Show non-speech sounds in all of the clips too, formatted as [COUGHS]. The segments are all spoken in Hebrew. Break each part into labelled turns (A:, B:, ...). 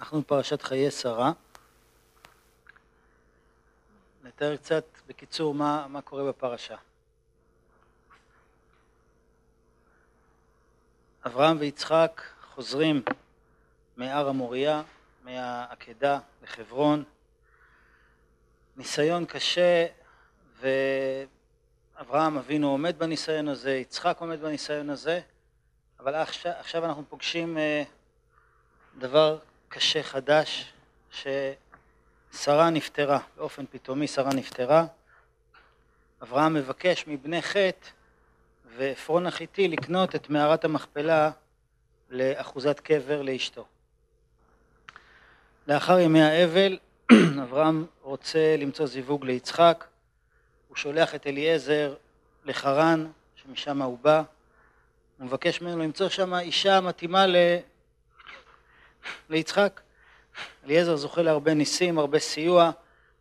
A: אנחנו בפרשת חיי שרה. נתאר קצת בקיצור מה, מה קורה בפרשה. אברהם ויצחק חוזרים מהר המוריה, מהעקדה לחברון. ניסיון קשה ואברהם אבינו עומד בניסיון הזה, יצחק עומד בניסיון הזה, אבל עכשיו, עכשיו אנחנו פוגשים אה, דבר קשה חדש ששרה נפטרה, באופן פתאומי שרה נפטרה. אברהם מבקש מבני חטא ועפרון החיתי לקנות את מערת המכפלה לאחוזת קבר לאשתו. לאחר ימי האבל [CLEARS THROAT] אברהם רוצה למצוא זיווג ליצחק, הוא שולח את אליעזר לחרן, שמשם הוא בא, הוא מבקש ממנו למצוא שם אישה מתאימה ל... ליצחק. אליעזר זוכה להרבה ניסים, הרבה סיוע,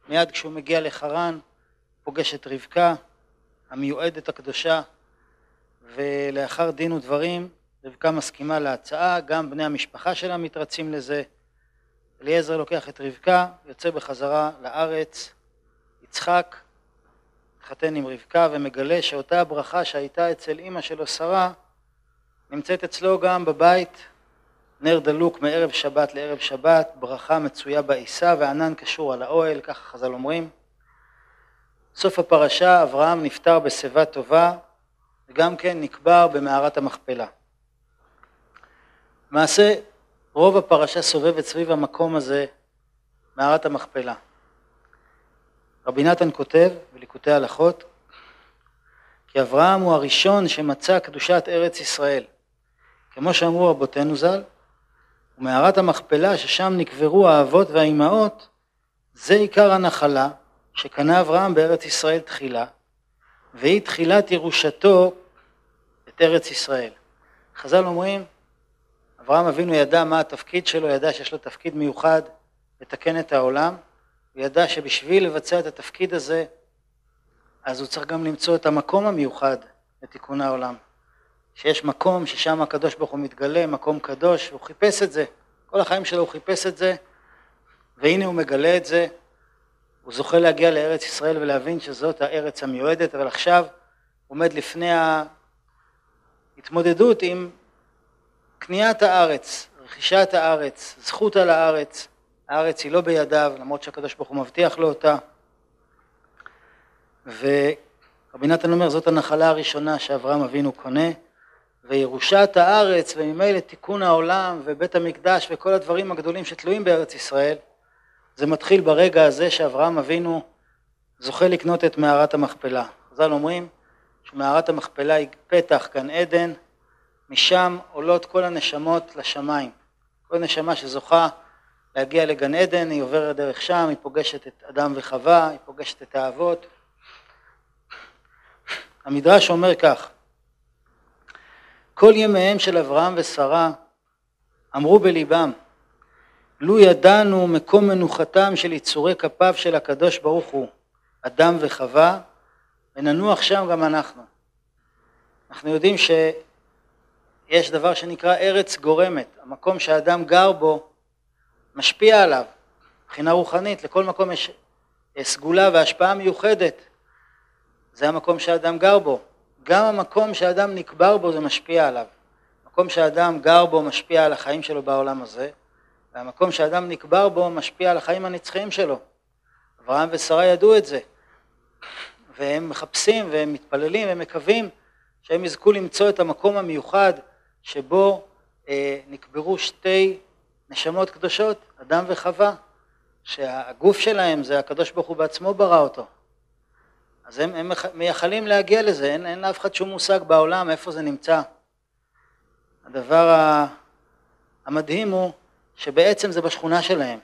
A: מיד כשהוא מגיע לחרן פוגש את רבקה, המיועדת הקדושה, ולאחר דין ודברים רבקה מסכימה להצעה, גם בני המשפחה שלה מתרצים לזה. אליעזר לוקח את רבקה, יוצא בחזרה לארץ, יצחק התחתן עם רבקה ומגלה שאותה הברכה שהייתה אצל אימא שלו שרה נמצאת אצלו גם בבית נר דלוק מערב שבת לערב שבת, ברכה מצויה בעיסה וענן קשור על האוהל, ככה חז"ל אומרים. סוף הפרשה אברהם נפטר בשיבה טובה וגם כן נקבר במערת המכפלה. למעשה רוב הפרשה סובבת סביב המקום הזה, מערת המכפלה. רבי נתן כותב בליקוטי הלכות כי אברהם הוא הראשון שמצא קדושת ארץ ישראל. כמו שאמרו רבותינו ז"ל, ומערת המכפלה ששם נקברו האבות והאימהות, זה עיקר הנחלה שקנה אברהם בארץ ישראל תחילה, והיא תחילת ירושתו את ארץ ישראל. חז"ל אומרים, אברהם אבינו ידע מה התפקיד שלו, ידע שיש לו תפקיד מיוחד לתקן את העולם, הוא ידע שבשביל לבצע את התפקיד הזה, אז הוא צריך גם למצוא את המקום המיוחד לתיקון העולם. שיש מקום ששם הקדוש ברוך הוא מתגלה, מקום קדוש, והוא חיפש את זה. כל החיים שלו הוא חיפש את זה, והנה הוא מגלה את זה. הוא זוכה להגיע לארץ ישראל ולהבין שזאת הארץ המיועדת, אבל עכשיו הוא עומד לפני ההתמודדות עם קניית הארץ, רכישת הארץ, זכות על הארץ. הארץ היא לא בידיו, למרות שהקדוש ברוך הוא מבטיח לו אותה. ורבי נתן אומר, זאת הנחלה הראשונה שאברהם אבינו קונה. וירושת הארץ וממילא תיקון העולם ובית המקדש וכל הדברים הגדולים שתלויים בארץ ישראל זה מתחיל ברגע הזה שאברהם אבינו זוכה לקנות את מערת המכפלה. חז"ל אומרים שמערת המכפלה היא פתח גן עדן, משם עולות כל הנשמות לשמיים. כל נשמה שזוכה להגיע לגן עדן היא עוברת דרך שם, היא פוגשת את אדם וחווה, היא פוגשת את האבות. המדרש אומר כך כל ימיהם של אברהם ושרה אמרו בליבם לו ידענו מקום מנוחתם של יצורי כפיו של הקדוש ברוך הוא אדם וחווה וננוח שם גם אנחנו. אנחנו יודעים שיש דבר שנקרא ארץ גורמת, המקום שהאדם גר בו משפיע עליו מבחינה רוחנית, לכל מקום יש סגולה והשפעה מיוחדת, זה המקום שהאדם גר בו, גם המקום שאדם נקבר בו זה משפיע עליו. המקום שאדם גר בו משפיע על החיים שלו בעולם הזה, והמקום שאדם נקבר בו משפיע על החיים הנצחיים שלו. אברהם ושרה ידעו את זה, והם מחפשים והם מתפללים ומקווים שהם יזכו למצוא את המקום המיוחד שבו אה, נקברו שתי נשמות קדושות, אדם וחווה, שהגוף שלהם זה הקדוש ברוך הוא בעצמו ברא אותו. אז הם, הם מייחלים להגיע לזה, אין, אין לאף אחד שום מושג בעולם איפה זה נמצא. הדבר המדהים הוא שבעצם זה בשכונה שלהם.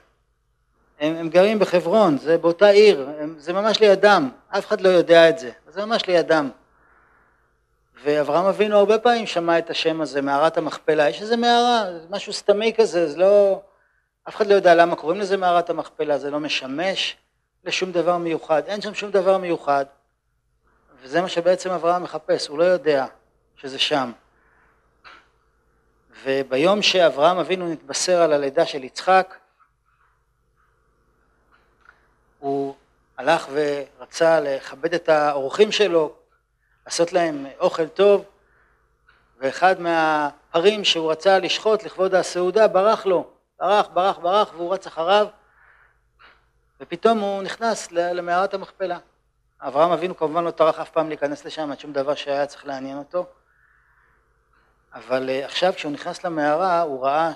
A: הם, הם גרים בחברון, זה באותה עיר, הם, זה ממש לידם, אף אחד לא יודע את זה, זה ממש לידם. ואברהם אבינו הרבה פעמים שמע את השם הזה, מערת המכפלה, יש איזה מערה, משהו סתמי כזה, זה לא... אף אחד לא יודע למה קוראים לזה מערת המכפלה, זה לא משמש לשום דבר מיוחד, אין שם שום דבר מיוחד, וזה מה שבעצם אברהם מחפש, הוא לא יודע שזה שם. וביום שאברהם אבינו נתבשר על הלידה של יצחק, הוא הלך ורצה לכבד את האורחים שלו, לעשות להם אוכל טוב, ואחד מהפרים שהוא רצה לשחוט לכבוד הסעודה ברח לו, ברח, ברח, ברח, והוא רץ אחריו, ופתאום הוא נכנס למערת המכפלה. אברהם אבינו כמובן לא טרח אף פעם להיכנס לשם, עד שום דבר שהיה צריך לעניין אותו, אבל אה, עכשיו כשהוא נכנס למערה הוא ראה,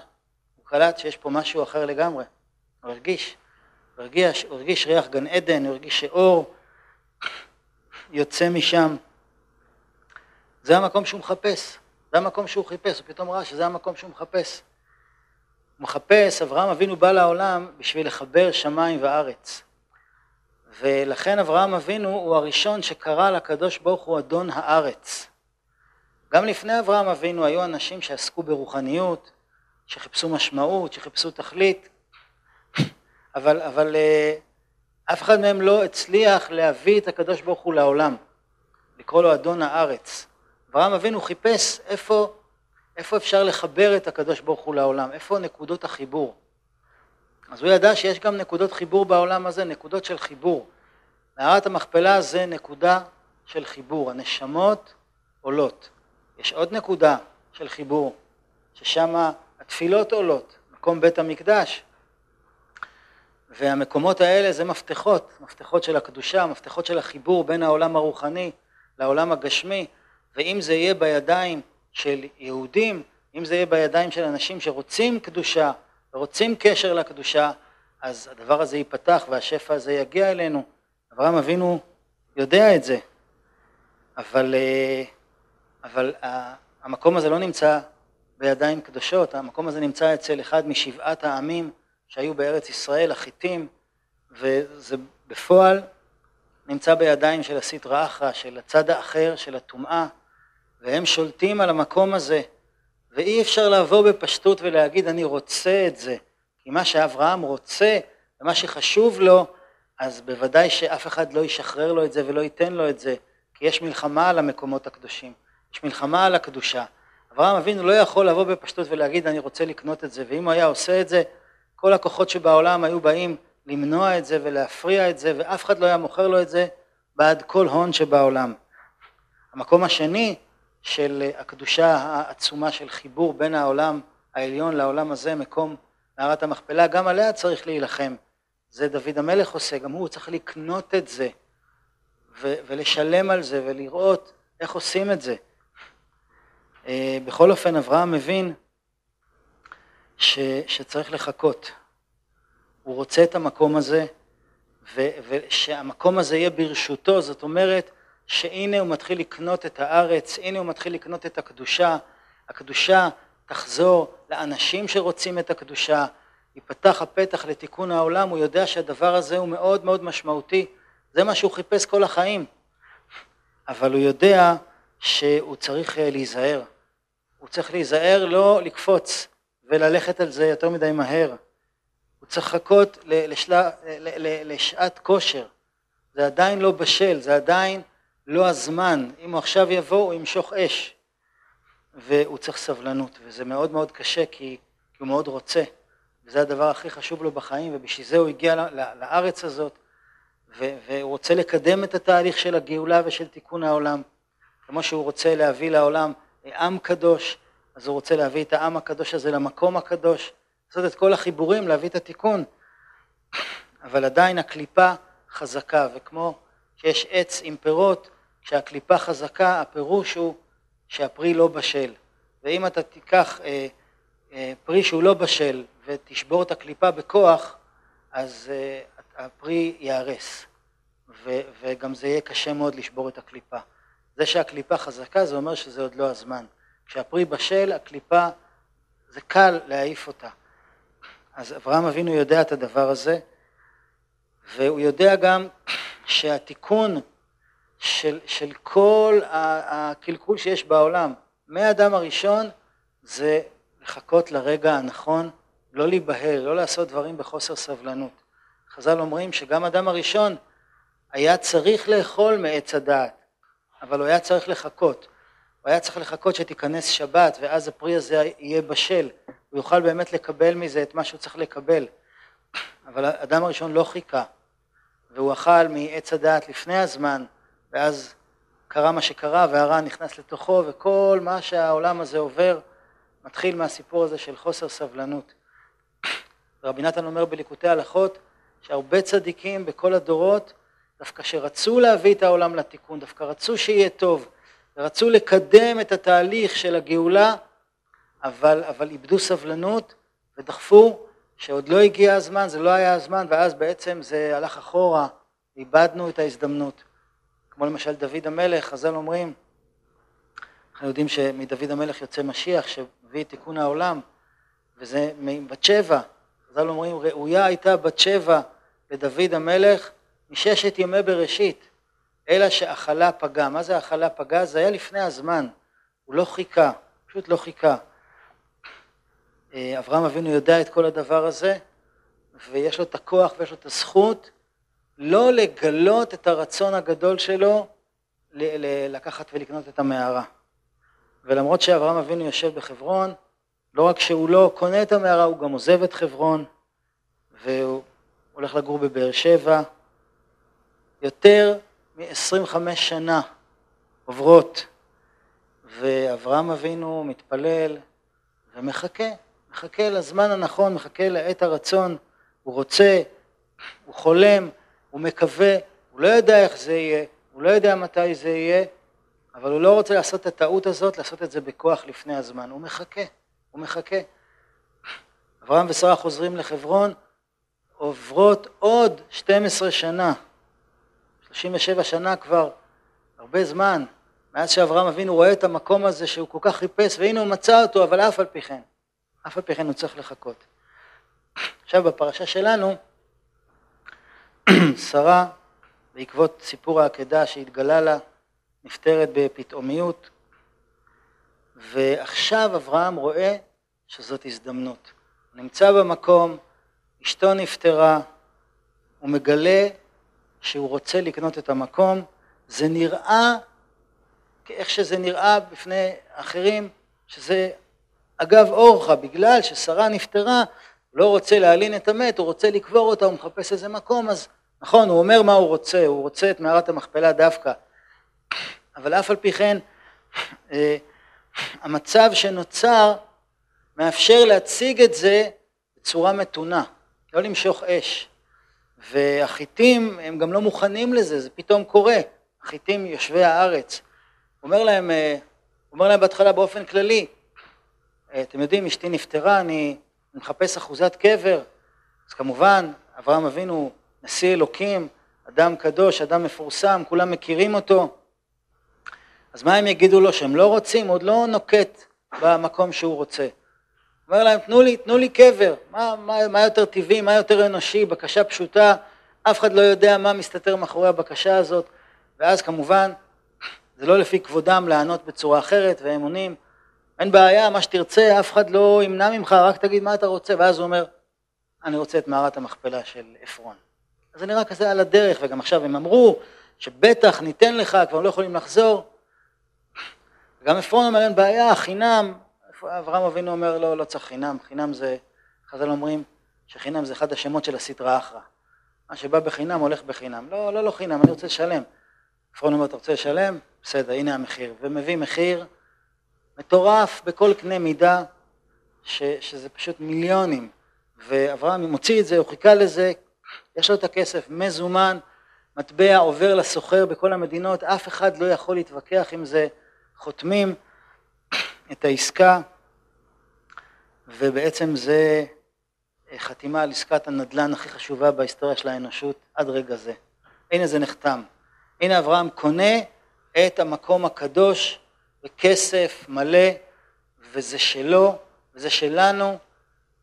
A: הוא קלט שיש פה משהו אחר לגמרי, הוא הרגיש, הוא הרגיש, הוא הרגיש ריח גן עדן, הוא הרגיש שאור יוצא משם, זה המקום שהוא מחפש, זה המקום שהוא חיפש, הוא פתאום ראה שזה המקום שהוא מחפש. הוא מחפש, אברהם אבינו בא לעולם בשביל לחבר שמיים וארץ. ולכן אברהם אבינו הוא הראשון שקרא לקדוש ברוך הוא אדון הארץ. גם לפני אברהם אבינו היו אנשים שעסקו ברוחניות, שחיפשו משמעות, שחיפשו תכלית, [LAUGHS] אבל, אבל אה, אף אחד מהם לא הצליח להביא את הקדוש ברוך הוא לעולם, לקרוא לו אדון הארץ. אברהם אבינו חיפש איפה, איפה אפשר לחבר את הקדוש ברוך הוא לעולם, איפה נקודות החיבור. אז הוא ידע שיש גם נקודות חיבור בעולם הזה, נקודות של חיבור. מערת המכפלה זה נקודה של חיבור, הנשמות עולות. יש עוד נקודה של חיבור, ששם התפילות עולות, מקום בית המקדש. והמקומות האלה זה מפתחות, מפתחות של הקדושה, מפתחות של החיבור בין העולם הרוחני לעולם הגשמי, ואם זה יהיה בידיים של יהודים, אם זה יהיה בידיים של אנשים שרוצים קדושה ורוצים קשר לקדושה, אז הדבר הזה ייפתח והשפע הזה יגיע אלינו. אברהם אבינו יודע את זה, אבל, אה, אבל המקום הזה לא נמצא בידיים קדושות, המקום הזה נמצא אצל אחד משבעת העמים שהיו בארץ ישראל, החיטים, וזה בפועל נמצא בידיים של הסטרא אחרא, של הצד האחר, של הטומאה, והם שולטים על המקום הזה, ואי אפשר לבוא בפשטות ולהגיד אני רוצה את זה, כי מה שאברהם רוצה ומה שחשוב לו, אז בוודאי שאף אחד לא ישחרר לו את זה ולא ייתן לו את זה, כי יש מלחמה על המקומות הקדושים, יש מלחמה על הקדושה. אברהם אבינו לא יכול לבוא בפשטות ולהגיד אני רוצה לקנות את זה, ואם הוא היה עושה את זה, כל הכוחות שבעולם היו באים למנוע את זה ולהפריע את זה, ואף אחד לא היה מוכר לו את זה בעד כל הון שבעולם. המקום השני של הקדושה העצומה של חיבור בין העולם העליון לעולם הזה, מקום מערת המכפלה, גם עליה צריך להילחם. זה דוד המלך עושה, גם הוא צריך לקנות את זה ולשלם על זה ולראות איך עושים את זה. אה, בכל אופן אברהם מבין ש- שצריך לחכות. הוא רוצה את המקום הזה ושהמקום הזה יהיה ברשותו, זאת אומרת שהנה הוא מתחיל לקנות את הארץ, הנה הוא מתחיל לקנות את הקדושה, הקדושה תחזור לאנשים שרוצים את הקדושה, ייפתח הפתח לתיקון העולם, הוא יודע שהדבר הזה הוא מאוד מאוד משמעותי, זה מה שהוא חיפש כל החיים, אבל הוא יודע שהוא צריך אה, להיזהר, הוא צריך להיזהר לא לקפוץ וללכת על זה יותר מדי מהר, הוא צריך לחכות. לשעת כושר, זה עדיין לא בשל, זה עדיין לא הזמן, אם הוא עכשיו יבוא הוא ימשוך אש. והוא צריך סבלנות וזה מאוד מאוד קשה כי, כי הוא מאוד רוצה. וזה הדבר הכי חשוב לו בחיים ובשביל זה הוא הגיע לארץ הזאת והוא רוצה לקדם את התהליך של הגאולה ושל תיקון העולם. כמו שהוא רוצה להביא לעולם עם קדוש אז הוא רוצה להביא את העם הקדוש הזה למקום הקדוש. לעשות את כל החיבורים, להביא את התיקון. אבל עדיין הקליפה חזקה וכמו שיש עץ עם פירות כשהקליפה חזקה הפירוש הוא שהפרי לא בשל ואם אתה תיקח אה, אה, פרי שהוא לא בשל ותשבור את הקליפה בכוח אז אה, הפרי ייהרס וגם זה יהיה קשה מאוד לשבור את הקליפה. זה שהקליפה חזקה זה אומר שזה עוד לא הזמן. כשהפרי בשל הקליפה זה קל להעיף אותה. אז אברהם אבינו יודע את הדבר הזה והוא יודע גם שהתיקון של, של כל הקלקול שיש בעולם, מהאדם הראשון, זה לחכות לרגע הנכון, לא להיבהל, לא לעשות דברים בחוסר סבלנות. חז"ל אומרים שגם אדם הראשון היה צריך לאכול מעץ הדעת, אבל הוא היה צריך לחכות. הוא היה צריך לחכות שתיכנס שבת ואז הפרי הזה יהיה בשל, הוא יוכל באמת לקבל מזה את מה שהוא צריך לקבל. אבל האדם הראשון לא חיכה, והוא אכל מעץ הדעת לפני הזמן, ואז קרה מה שקרה והרע נכנס לתוכו, וכל מה שהעולם הזה עובר מתחיל מהסיפור הזה של חוסר סבלנות. [COUGHS] רבי נתן אומר בליקוטי הלכות שהרבה צדיקים בכל הדורות דווקא שרצו להביא את העולם לתיקון, דווקא רצו שיהיה טוב, ורצו לקדם את התהליך של הגאולה, אבל, אבל איבדו סבלנות ודחפו שעוד לא הגיע הזמן, זה לא היה הזמן, ואז בעצם זה הלך אחורה, איבדנו את ההזדמנות. כמו למשל דוד המלך, חז"ל אומרים, אנחנו יודעים שמדוד המלך יוצא משיח שהביא את תיקון העולם, וזה מבת שבע, חז"ל אומרים ראויה הייתה בת שבע לדוד המלך מששת ימי בראשית, אלא שאכלה פגה. מה זה אכלה פגה? זה היה לפני הזמן, הוא לא חיכה, פשוט לא חיכה. אה, אברהם אבינו יודע את כל הדבר הזה, ויש לו את הכוח ויש לו את הזכות לא לגלות את הרצון הגדול שלו לקחת ולקנות את המערה. ולמרות שאברהם אבינו יושב בחברון, לא רק שהוא לא קונה את המערה, הוא גם עוזב את חברון, והוא הולך לגור בבאר שבע. יותר מ-25 שנה עוברות, ואברהם אבינו מתפלל ומחכה, מחכה לזמן הנכון, מחכה לעת הרצון, הוא רוצה, הוא חולם, הוא מקווה, הוא לא יודע איך זה יהיה, הוא לא יודע מתי זה יהיה, אבל הוא לא רוצה לעשות את הטעות הזאת, לעשות את זה בכוח לפני הזמן, הוא מחכה, הוא מחכה. אברהם ושרה חוזרים לחברון, עוברות עוד 12 שנה, 37 שנה כבר, הרבה זמן, מאז שאברהם אבינו רואה את המקום הזה שהוא כל כך חיפש, והנה הוא מצא אותו, אבל אף על פי כן, אף על פי כן הוא צריך לחכות. עכשיו בפרשה שלנו, [CLEARS THROAT] שרה, בעקבות סיפור העקדה שהתגלה לה, נפטרת בפתאומיות, ועכשיו אברהם רואה שזאת הזדמנות. הוא נמצא במקום, אשתו נפטרה, הוא מגלה שהוא רוצה לקנות את המקום, זה נראה איך שזה נראה בפני אחרים, שזה אגב אורחה, בגלל ששרה נפטרה, לא רוצה להלין את המת, הוא רוצה לקבור אותה, הוא מחפש איזה מקום, אז נכון, הוא אומר מה הוא רוצה, הוא רוצה את מערת המכפלה דווקא, אבל אף על פי כן, אה, המצב שנוצר מאפשר להציג את זה בצורה מתונה, לא למשוך אש. והחיטים הם גם לא מוכנים לזה, זה פתאום קורה, החיטים יושבי הארץ. אומר להם, אה, אומר להם בהתחלה באופן כללי, אתם יודעים, אשתי נפטרה, אני מחפש אחוזת קבר, אז כמובן, אברהם אבינו, נשיא אלוקים, אדם קדוש, אדם מפורסם, כולם מכירים אותו, אז מה הם יגידו לו, שהם לא רוצים? עוד לא נוקט במקום שהוא רוצה. אומר להם, תנו לי, תנו לי קבר, מה, מה, מה יותר טבעי, מה יותר אנושי, בקשה פשוטה, אף אחד לא יודע מה מסתתר מאחורי הבקשה הזאת, ואז כמובן, זה לא לפי כבודם לענות בצורה אחרת, והם עונים, אין בעיה, מה שתרצה, אף אחד לא ימנע ממך, רק תגיד מה אתה רוצה, ואז הוא אומר, אני רוצה את מערת המכפלה של עפרון. אז זה נראה כזה על הדרך, וגם עכשיו הם אמרו שבטח ניתן לך, כבר לא יכולים לחזור. גם עפרון אומר אין בעיה, חינם, אברהם אבינו אומר לא, לא צריך חינם, חינם זה, חז"ל אומרים שחינם זה אחד השמות של הסטרא אחרא. מה שבא בחינם הולך בחינם. לא, לא, לא חינם, אני רוצה לשלם. עפרון אומר, אתה רוצה לשלם? בסדר, הנה המחיר. ומביא מחיר מטורף בכל קנה מידה, ש, שזה פשוט מיליונים. ואברהם מוציא את זה, הוא חיכה לזה, יש לו את הכסף מזומן, מטבע עובר לסוחר בכל המדינות, אף אחד לא יכול להתווכח עם זה, חותמים את העסקה, ובעצם זה חתימה על עסקת הנדל"ן הכי חשובה בהיסטוריה של האנושות עד רגע זה. הנה זה נחתם. הנה אברהם קונה את המקום הקדוש בכסף מלא, וזה שלו, וזה שלנו,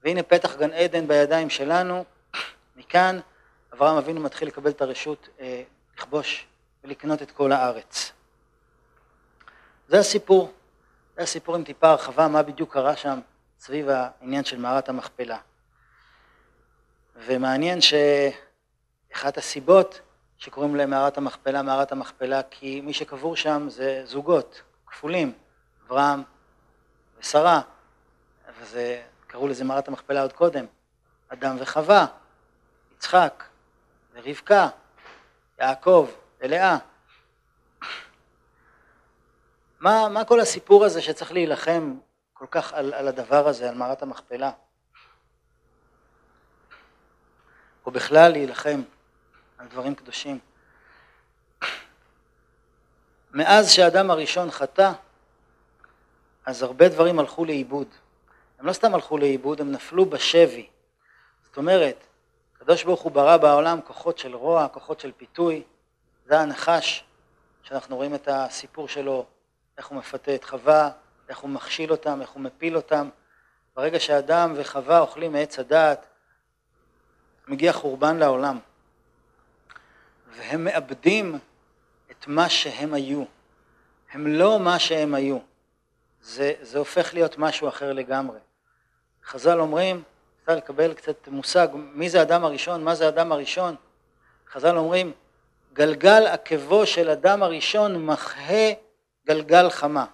A: והנה פתח גן עדן בידיים שלנו. מכאן אברהם אבינו מתחיל לקבל את הרשות אה, לכבוש ולקנות את כל הארץ. זה הסיפור. זה הסיפור עם טיפה הרחבה, מה בדיוק קרה שם סביב העניין של מערת המכפלה. ומעניין שאחת הסיבות שקוראים להם מערת המכפלה, מערת המכפלה, כי מי שקבור שם זה זוגות כפולים, אברהם ושרה, וזה, קראו לזה מערת המכפלה עוד קודם, אדם וחווה, יצחק ורבקה, יעקב ולאה. מה, מה כל הסיפור הזה שצריך להילחם כל כך על, על הדבר הזה, על מערת המכפלה? או בכלל להילחם על דברים קדושים. מאז שהאדם הראשון חטא, אז הרבה דברים הלכו לאיבוד. הם לא סתם הלכו לאיבוד, הם נפלו בשבי. זאת אומרת, הקדוש ברוך הוא ברא בעולם כוחות של רוע, כוחות של פיתוי. זה הנחש, שאנחנו רואים את הסיפור שלו, איך הוא מפתה את חווה, איך הוא מכשיל אותם, איך הוא מפיל אותם. ברגע שאדם וחווה אוכלים מעץ הדעת, מגיע חורבן לעולם. והם מאבדים את מה שהם היו. הם לא מה שהם היו. זה, זה הופך להיות משהו אחר לגמרי. חז"ל אומרים, רוצה לקבל קצת מושג, מי זה אדם הראשון, מה זה אדם הראשון? חז"ל אומרים, גלגל עקבו של אדם הראשון מחהה גלגל חמה.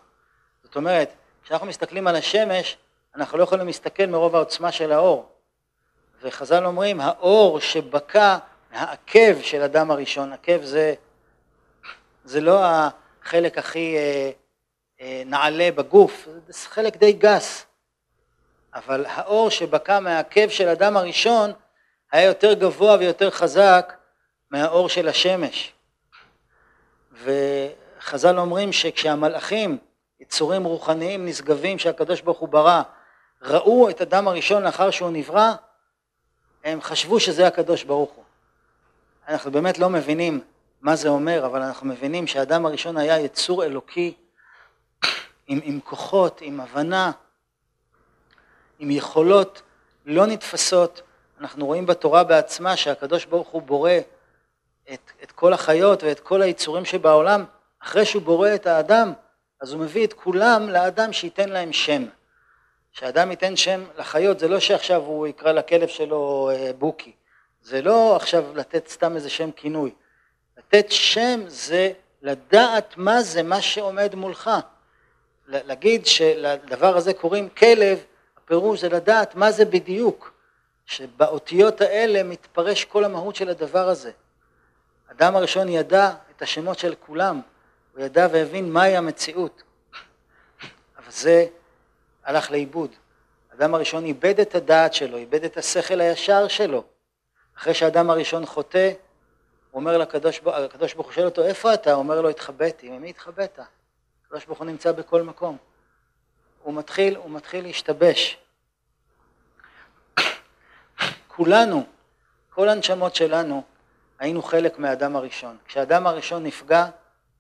A: זאת אומרת, כשאנחנו מסתכלים על השמש, אנחנו לא יכולים להסתכל מרוב העוצמה של האור. וחז"ל אומרים, האור שבקע מהעקב של אדם הראשון, עקב זה, זה לא החלק הכי אה, אה, נעלה בגוף, זה חלק די גס, אבל האור שבקע מהעקב של אדם הראשון היה יותר גבוה ויותר חזק מהאור של השמש. וחז"ל אומרים שכשהמלאכים, יצורים רוחניים נשגבים שהקדוש ברוך הוא ברא, ראו את אדם הראשון לאחר שהוא נברא, הם חשבו שזה הקדוש ברוך הוא. אנחנו באמת לא מבינים מה זה אומר, אבל אנחנו מבינים שהאדם הראשון היה יצור אלוקי עם, עם כוחות, עם הבנה, עם יכולות לא נתפסות. אנחנו רואים בתורה בעצמה שהקדוש ברוך הוא בורא את, את כל החיות ואת כל היצורים שבעולם, אחרי שהוא בורא את האדם, אז הוא מביא את כולם לאדם שייתן להם שם. שאדם ייתן שם לחיות, זה לא שעכשיו הוא יקרא לכלב שלו אה, בוקי, זה לא עכשיו לתת סתם איזה שם כינוי. לתת שם זה לדעת מה זה מה שעומד מולך. להגיד שלדבר הזה קוראים כלב, הפירוש זה לדעת מה זה בדיוק, שבאותיות האלה מתפרש כל המהות של הדבר הזה. אדם הראשון ידע את השמות של כולם, הוא ידע והבין מהי המציאות. [LAUGHS] אבל זה הלך לאיבוד. האדם הראשון איבד את הדעת שלו, איבד את השכל הישר שלו. אחרי שהאדם הראשון חוטא, אומר לקדוש ברוך הוא שואל אותו, איפה אתה? הוא אומר לו, התחבאתי. ממי התחבאת? הקדוש ברוך הוא נמצא בכל מקום. הוא מתחיל, הוא מתחיל להשתבש. כולנו, כל הנשמות שלנו, היינו חלק מהאדם הראשון. כשהאדם הראשון נפגע,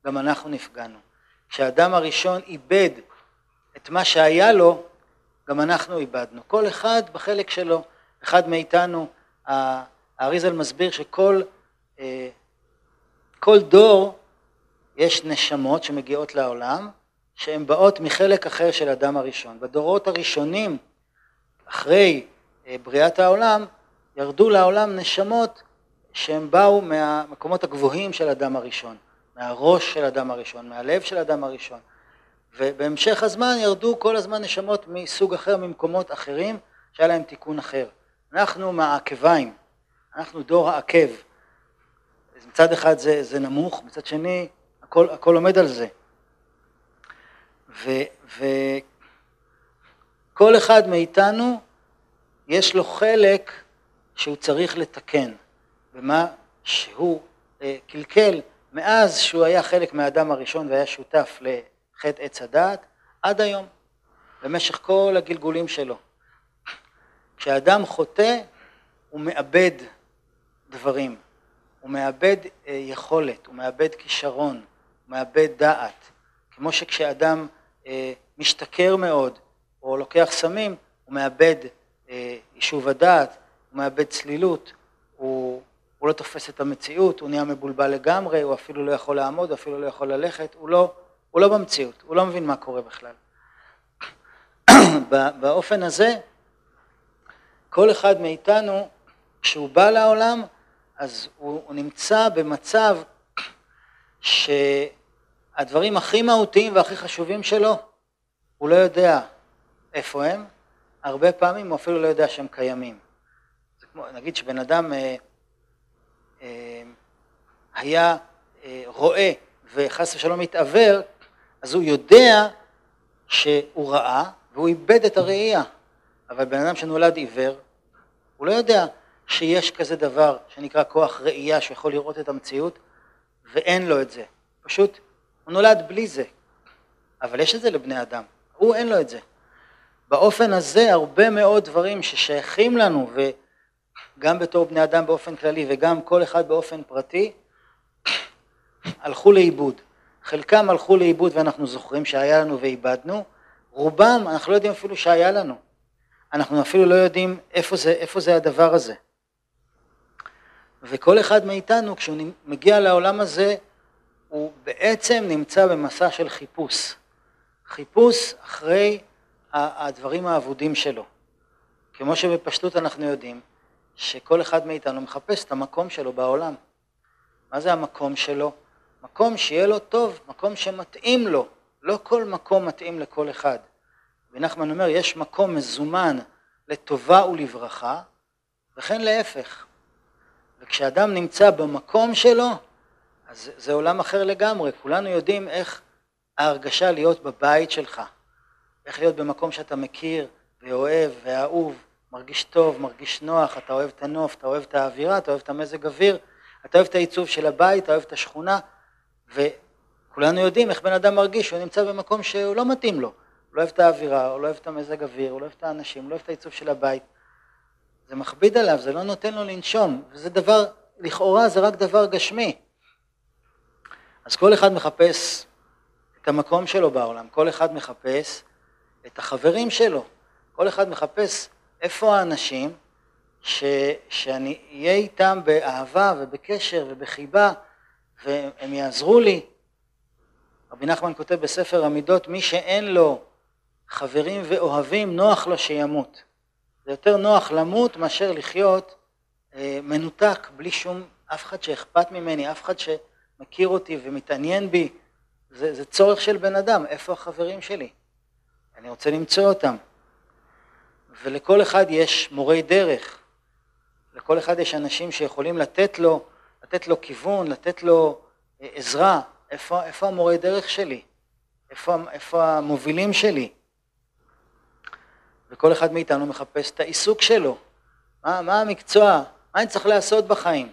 A: גם אנחנו נפגענו. כשהאדם הראשון איבד את מה שהיה לו, גם אנחנו איבדנו. כל אחד בחלק שלו, אחד מאיתנו, האריזל מסביר שכל כל דור יש נשמות שמגיעות לעולם, שהן באות מחלק אחר של אדם הראשון. בדורות הראשונים, אחרי אה, בריאת העולם, ירדו לעולם נשמות שהן באו מהמקומות הגבוהים של אדם הראשון, מהראש של אדם הראשון, מהלב של אדם הראשון. ובהמשך הזמן ירדו כל הזמן נשמות מסוג אחר, ממקומות אחרים, שהיה להם תיקון אחר. אנחנו מהעקביים, אנחנו דור העקב. מצד אחד זה, זה נמוך, מצד שני הכל, הכל עומד על זה. וכל אחד מאיתנו יש לו חלק שהוא צריך לתקן, במה שהוא אה, קלקל מאז שהוא היה חלק מהאדם הראשון והיה שותף לחטא עץ הדעת, עד היום, במשך כל הגלגולים שלו. כשאדם חוטא, הוא מאבד דברים, הוא מאבד אה, יכולת, הוא מאבד כישרון, הוא מאבד דעת. כמו שכשאדם אה, משתכר מאוד או לוקח סמים, הוא מאבד אה, יישוב הדעת, הוא מאבד צלילות, הוא, הוא לא תופס את המציאות, הוא נהיה מבולבל לגמרי, הוא אפילו לא יכול לעמוד, הוא אפילו לא יכול ללכת, הוא לא, הוא לא במציאות, הוא לא מבין מה קורה בכלל. [COUGHS] באופן הזה, כל אחד מאיתנו, כשהוא בא לעולם, אז הוא, הוא נמצא במצב שהדברים הכי מהותיים והכי חשובים שלו, הוא לא יודע איפה הם, הרבה פעמים הוא אפילו לא יודע שהם קיימים. זה כמו, נגיד שבן אדם, אה, אה, היה אה, רואה וחס ושלום מתעוור, אז הוא יודע שהוא ראה והוא איבד את הראייה. אבל בן אדם שנולד עיוור, הוא לא יודע שיש כזה דבר שנקרא כוח ראייה שיכול לראות את המציאות ואין לו את זה. פשוט הוא נולד בלי זה. אבל יש את זה לבני אדם, הוא אין לו את זה. באופן הזה הרבה מאוד דברים ששייכים לנו וגם בתור בני אדם באופן כללי וגם כל אחד באופן פרטי הלכו לאיבוד. חלקם הלכו לאיבוד ואנחנו זוכרים שהיה לנו ואיבדנו, רובם אנחנו לא יודעים אפילו שהיה לנו. אנחנו אפילו לא יודעים איפה זה, איפה זה הדבר הזה. וכל אחד מאיתנו כשהוא מגיע לעולם הזה הוא בעצם נמצא במסע של חיפוש. חיפוש אחרי הדברים האבודים שלו. כמו שבפשטות אנחנו יודעים שכל אחד מאיתנו מחפש את המקום שלו בעולם. מה זה המקום שלו? מקום שיהיה לו טוב, מקום שמתאים לו. לא כל מקום מתאים לכל אחד. ונחמן אומר, יש מקום מזומן לטובה ולברכה, וכן להפך. וכשאדם נמצא במקום שלו, אז זה עולם אחר לגמרי. כולנו יודעים איך ההרגשה להיות בבית שלך, איך להיות במקום שאתה מכיר ואוהב ואהוב, מרגיש טוב, מרגיש נוח, אתה אוהב את הנוף, אתה אוהב את האווירה, אתה אוהב את המזג אוויר, אתה אוהב את העיצוב של הבית, אתה אוהב את השכונה, וכולנו יודעים איך בן אדם מרגיש שהוא נמצא במקום שהוא לא מתאים לו. הוא לא אוהב את האווירה, הוא לא אוהב את המזג אוויר, הוא לא אוהב את האנשים, הוא לא אוהב את העיצוב של הבית. זה מכביד עליו, זה לא נותן לו לנשום, וזה דבר, לכאורה זה רק דבר גשמי. אז כל אחד מחפש את המקום שלו בעולם, כל אחד מחפש את החברים שלו, כל אחד מחפש איפה האנשים ש, שאני אהיה איתם באהבה ובקשר ובחיבה והם יעזרו לי. רבי נחמן כותב בספר המידות, מי שאין לו חברים ואוהבים, נוח לו שימות. זה יותר נוח למות מאשר לחיות אה, מנותק, בלי שום, אף אחד שאכפת ממני, אף אחד שמכיר אותי ומתעניין בי. זה, זה צורך של בן אדם, איפה החברים שלי? אני רוצה למצוא אותם. ולכל אחד יש מורי דרך, לכל אחד יש אנשים שיכולים לתת לו, לתת לו כיוון, לתת לו אה, עזרה, איפה, איפה המורי דרך שלי? איפה, איפה המובילים שלי? וכל אחד מאיתנו מחפש את העיסוק שלו. מה, מה המקצוע? מה אני צריך לעשות בחיים?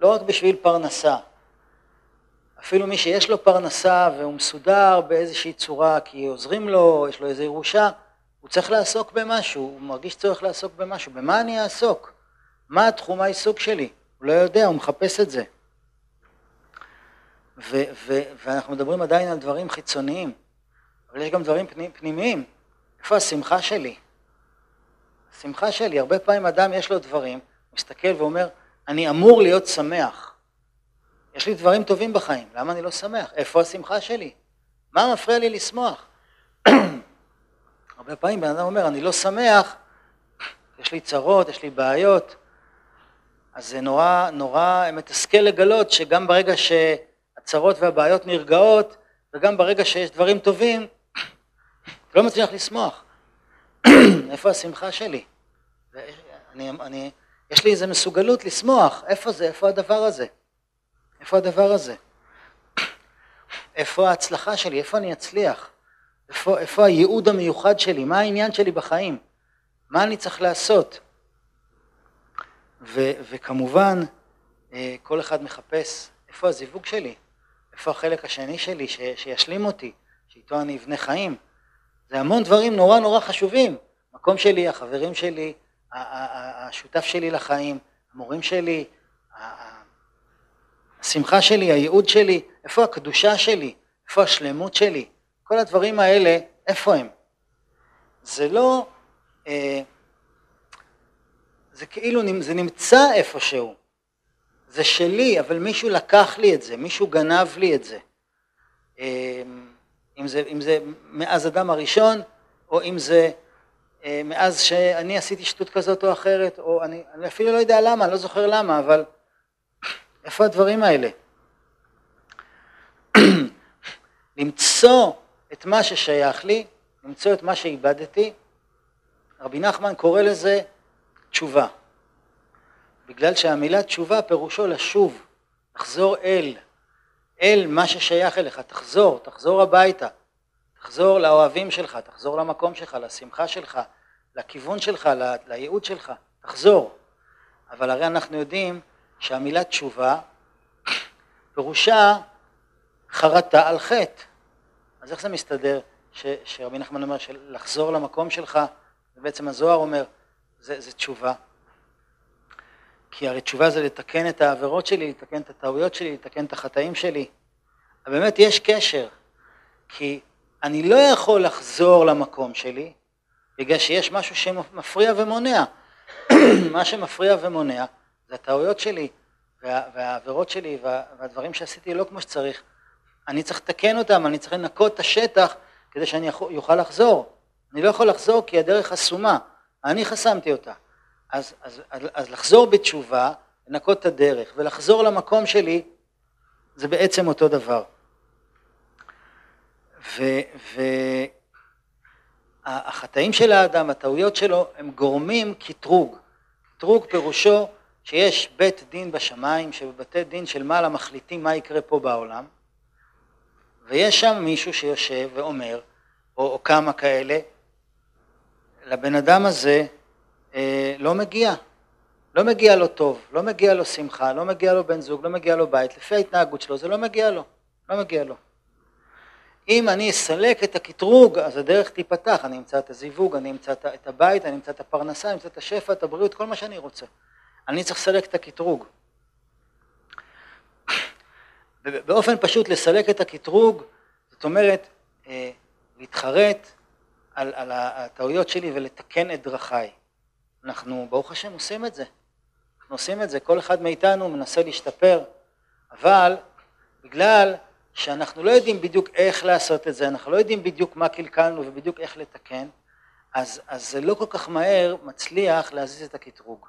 A: לא רק בשביל פרנסה. אפילו מי שיש לו פרנסה והוא מסודר באיזושהי צורה כי עוזרים לו, יש לו איזו ירושה, הוא צריך לעסוק במשהו, הוא מרגיש צורך לעסוק במשהו. במה אני אעסוק? מה תחום העיסוק שלי? הוא לא יודע, הוא מחפש את זה. ו- ו- ואנחנו מדברים עדיין על דברים חיצוניים, אבל יש גם דברים פנימיים. איפה השמחה שלי? השמחה שלי, הרבה פעמים אדם יש לו דברים, מסתכל ואומר, אני אמור להיות שמח. יש לי דברים טובים בחיים, למה אני לא שמח? איפה השמחה שלי? מה מפריע לי לשמוח? [CLEARS THROAT] הרבה פעמים בן אדם אומר, אני לא שמח, יש לי צרות, יש לי בעיות, אז זה נורא, נורא מתסכל לגלות שגם ברגע שהצרות והבעיות נרגעות, וגם ברגע שיש דברים טובים, לא מצליח לשמוח. [CLEARS THROAT] איפה השמחה שלי? אני, אני, יש לי איזו מסוגלות לשמוח, איפה זה, איפה הדבר הזה? איפה הדבר הזה? [CLEARS THROAT] איפה ההצלחה שלי? איפה אני אצליח? איפה, איפה הייעוד המיוחד שלי? מה העניין שלי בחיים? מה אני צריך לעשות? ו, וכמובן, אה, כל אחד מחפש איפה הזיווג שלי, איפה החלק השני שלי ש, שישלים אותי, שאיתו אני אבנה חיים. זה המון דברים נורא נורא חשובים. המקום שלי, החברים שלי, השותף שלי לחיים, המורים שלי, השמחה שלי, הייעוד שלי, איפה הקדושה שלי, איפה השלמות שלי, כל הדברים האלה, איפה הם? זה לא, אה, זה כאילו, זה נמצא איפשהו, זה שלי, אבל מישהו לקח לי את זה, מישהו גנב לי את זה. אה, אם זה, אם זה מאז אדם הראשון, או אם זה אה, מאז שאני עשיתי שטות כזאת או אחרת, או אני, אני אפילו לא יודע למה, לא זוכר למה, אבל [CLEARS THROAT] איפה הדברים האלה? [CLEARS THROAT] למצוא את מה ששייך לי, למצוא את מה שאיבדתי, רבי נחמן קורא לזה תשובה. בגלל שהמילה תשובה פירושו לשוב, תחזור אל, אל מה ששייך אליך, תחזור, תחזור הביתה, תחזור לאוהבים שלך, תחזור למקום שלך, לשמחה שלך, לכיוון שלך, לייעוד שלך, תחזור. אבל הרי אנחנו יודעים שהמילה תשובה פירושה חרטה על חטא. אז איך זה מסתדר שרבי נחמן אומר שלחזור למקום שלך, ובעצם הזוהר אומר, זה, זה תשובה. כי הרי תשובה זה לתקן את העבירות שלי, לתקן את הטעויות שלי, לתקן את החטאים שלי. באמת יש קשר, כי אני לא יכול לחזור למקום שלי, בגלל שיש משהו שמפריע ומונע. [CLEARS THROAT] מה שמפריע ומונע זה הטעויות שלי וה, והעבירות שלי וה, והדברים שעשיתי לא כמו שצריך. אני צריך לתקן אותם, אני צריך לנקות את השטח כדי שאני אוכל לחזור. אני לא יכול לחזור כי הדרך חסומה, אני חסמתי אותה. אז, אז, אז, אז לחזור בתשובה, לנקות את הדרך ולחזור למקום שלי, זה בעצם אותו דבר. והחטאים של האדם, הטעויות שלו, הם גורמים קטרוג. קטרוג פירושו שיש בית דין בשמיים, שבבתי דין של מעלה מחליטים מה יקרה פה בעולם, ויש שם מישהו שיושב ואומר, או, או כמה כאלה, לבן אדם הזה לא מגיע, לא מגיע לו טוב, לא מגיע לו שמחה, לא מגיע לו בן זוג, לא מגיע לו בית, לפי ההתנהגות שלו זה לא מגיע לו, לא מגיע לו. אם אני אסלק את הקטרוג, אז הדרך תיפתח, אני אמצא את הזיווג, אני אמצא את הבית, אני אמצא את הפרנסה, אני אמצא את השפע, את הבריאות, כל מה שאני רוצה. אני צריך לסלק את הקטרוג. [COUGHS] באופן פשוט לסלק את הקטרוג, זאת אומרת, אה, להתחרט על, על הטעויות שלי ולתקן את דרכיי. אנחנו, ברוך השם, עושים את זה. אנחנו עושים את זה, כל אחד מאיתנו מנסה להשתפר, אבל בגלל שאנחנו לא יודעים בדיוק איך לעשות את זה, אנחנו לא יודעים בדיוק מה קלקלנו ובדיוק איך לתקן, אז, אז זה לא כל כך מהר מצליח להזיז את הקטרוג.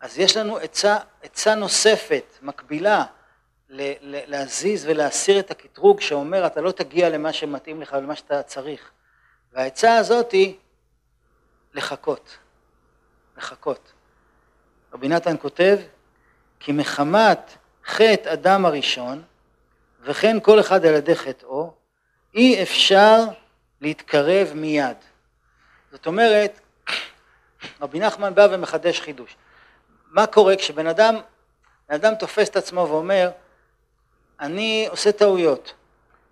A: אז יש לנו עצה, עצה נוספת, מקבילה, ל, ל, להזיז ולהסיר את הקטרוג שאומר אתה לא תגיע למה שמתאים לך ולמה שאתה צריך. והעצה הזאת היא לחכות, לחכות. רבי נתן כותב כי מחמת חטא אדם הראשון וכן כל אחד על ידי חטאו אי אפשר להתקרב מיד. זאת אומרת, רבי נחמן בא ומחדש חידוש. מה קורה כשבן אדם, בן אדם תופס את עצמו ואומר, אני עושה טעויות,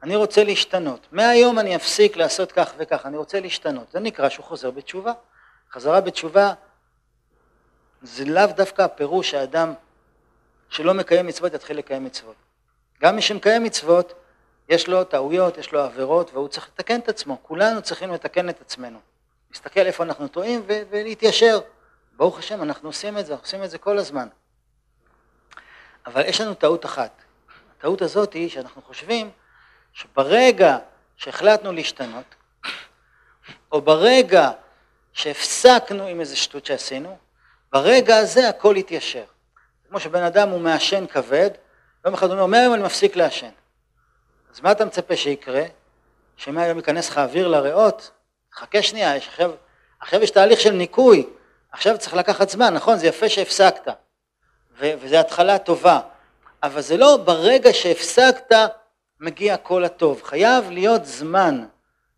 A: אני רוצה להשתנות, מהיום אני אפסיק לעשות כך וכך, אני רוצה להשתנות, זה נקרא שהוא חוזר בתשובה. חזרה בתשובה זה לאו דווקא הפירוש שהאדם שלא מקיים מצוות יתחיל לקיים מצוות. גם מי שמקיים מצוות, יש לו טעויות, יש לו עבירות, והוא צריך לתקן את עצמו. כולנו צריכים לתקן את עצמנו. להסתכל איפה אנחנו טועים ולהתיישר. ברוך השם, אנחנו עושים את זה, אנחנו עושים את זה כל הזמן. אבל יש לנו טעות אחת. הטעות הזאת היא שאנחנו חושבים שברגע שהחלטנו להשתנות, או ברגע שהפסקנו עם איזה שטות שעשינו, ברגע הזה הכל יתיישר. כמו שבן אדם הוא מעשן כבד, יום אחד הוא אומר, מהיום אני מפסיק לעשן. אז מה אתה מצפה שיקרה? שמהיום ייכנס לך אוויר לריאות? חכה שנייה, יש עכשיו, עכשיו יש תהליך של ניקוי, עכשיו צריך לקחת זמן, נכון? זה יפה שהפסקת, ו- וזו התחלה טובה, אבל זה לא ברגע שהפסקת מגיע כל הטוב. חייב להיות זמן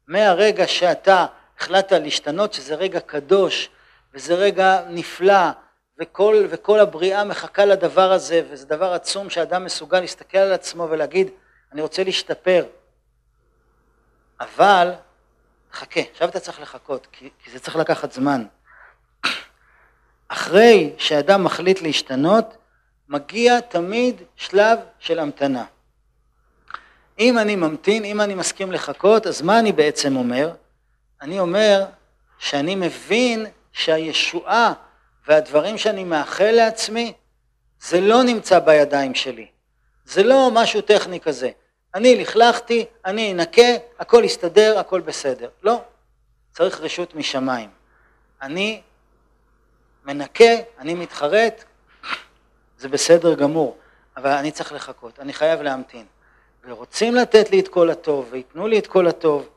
A: מהרגע שאתה החלטת להשתנות, שזה רגע קדוש, וזה רגע נפלא, וכל, וכל הבריאה מחכה לדבר הזה, וזה דבר עצום שאדם מסוגל להסתכל על עצמו ולהגיד, אני רוצה להשתפר. אבל, חכה, עכשיו אתה צריך לחכות, כי, כי זה צריך לקחת זמן. אחרי שאדם מחליט להשתנות, מגיע תמיד שלב של המתנה. אם אני ממתין, אם אני מסכים לחכות, אז מה אני בעצם אומר? אני אומר שאני מבין שהישועה והדברים שאני מאחל לעצמי, זה לא נמצא בידיים שלי. זה לא משהו טכני כזה. אני לכלכתי, אני אנקה, הכל יסתדר, הכל בסדר. לא, צריך רשות משמיים. אני מנקה, אני מתחרט, זה בסדר גמור, אבל אני צריך לחכות, אני חייב להמתין. ורוצים לתת לי את כל הטוב, וייתנו לי את כל הטוב.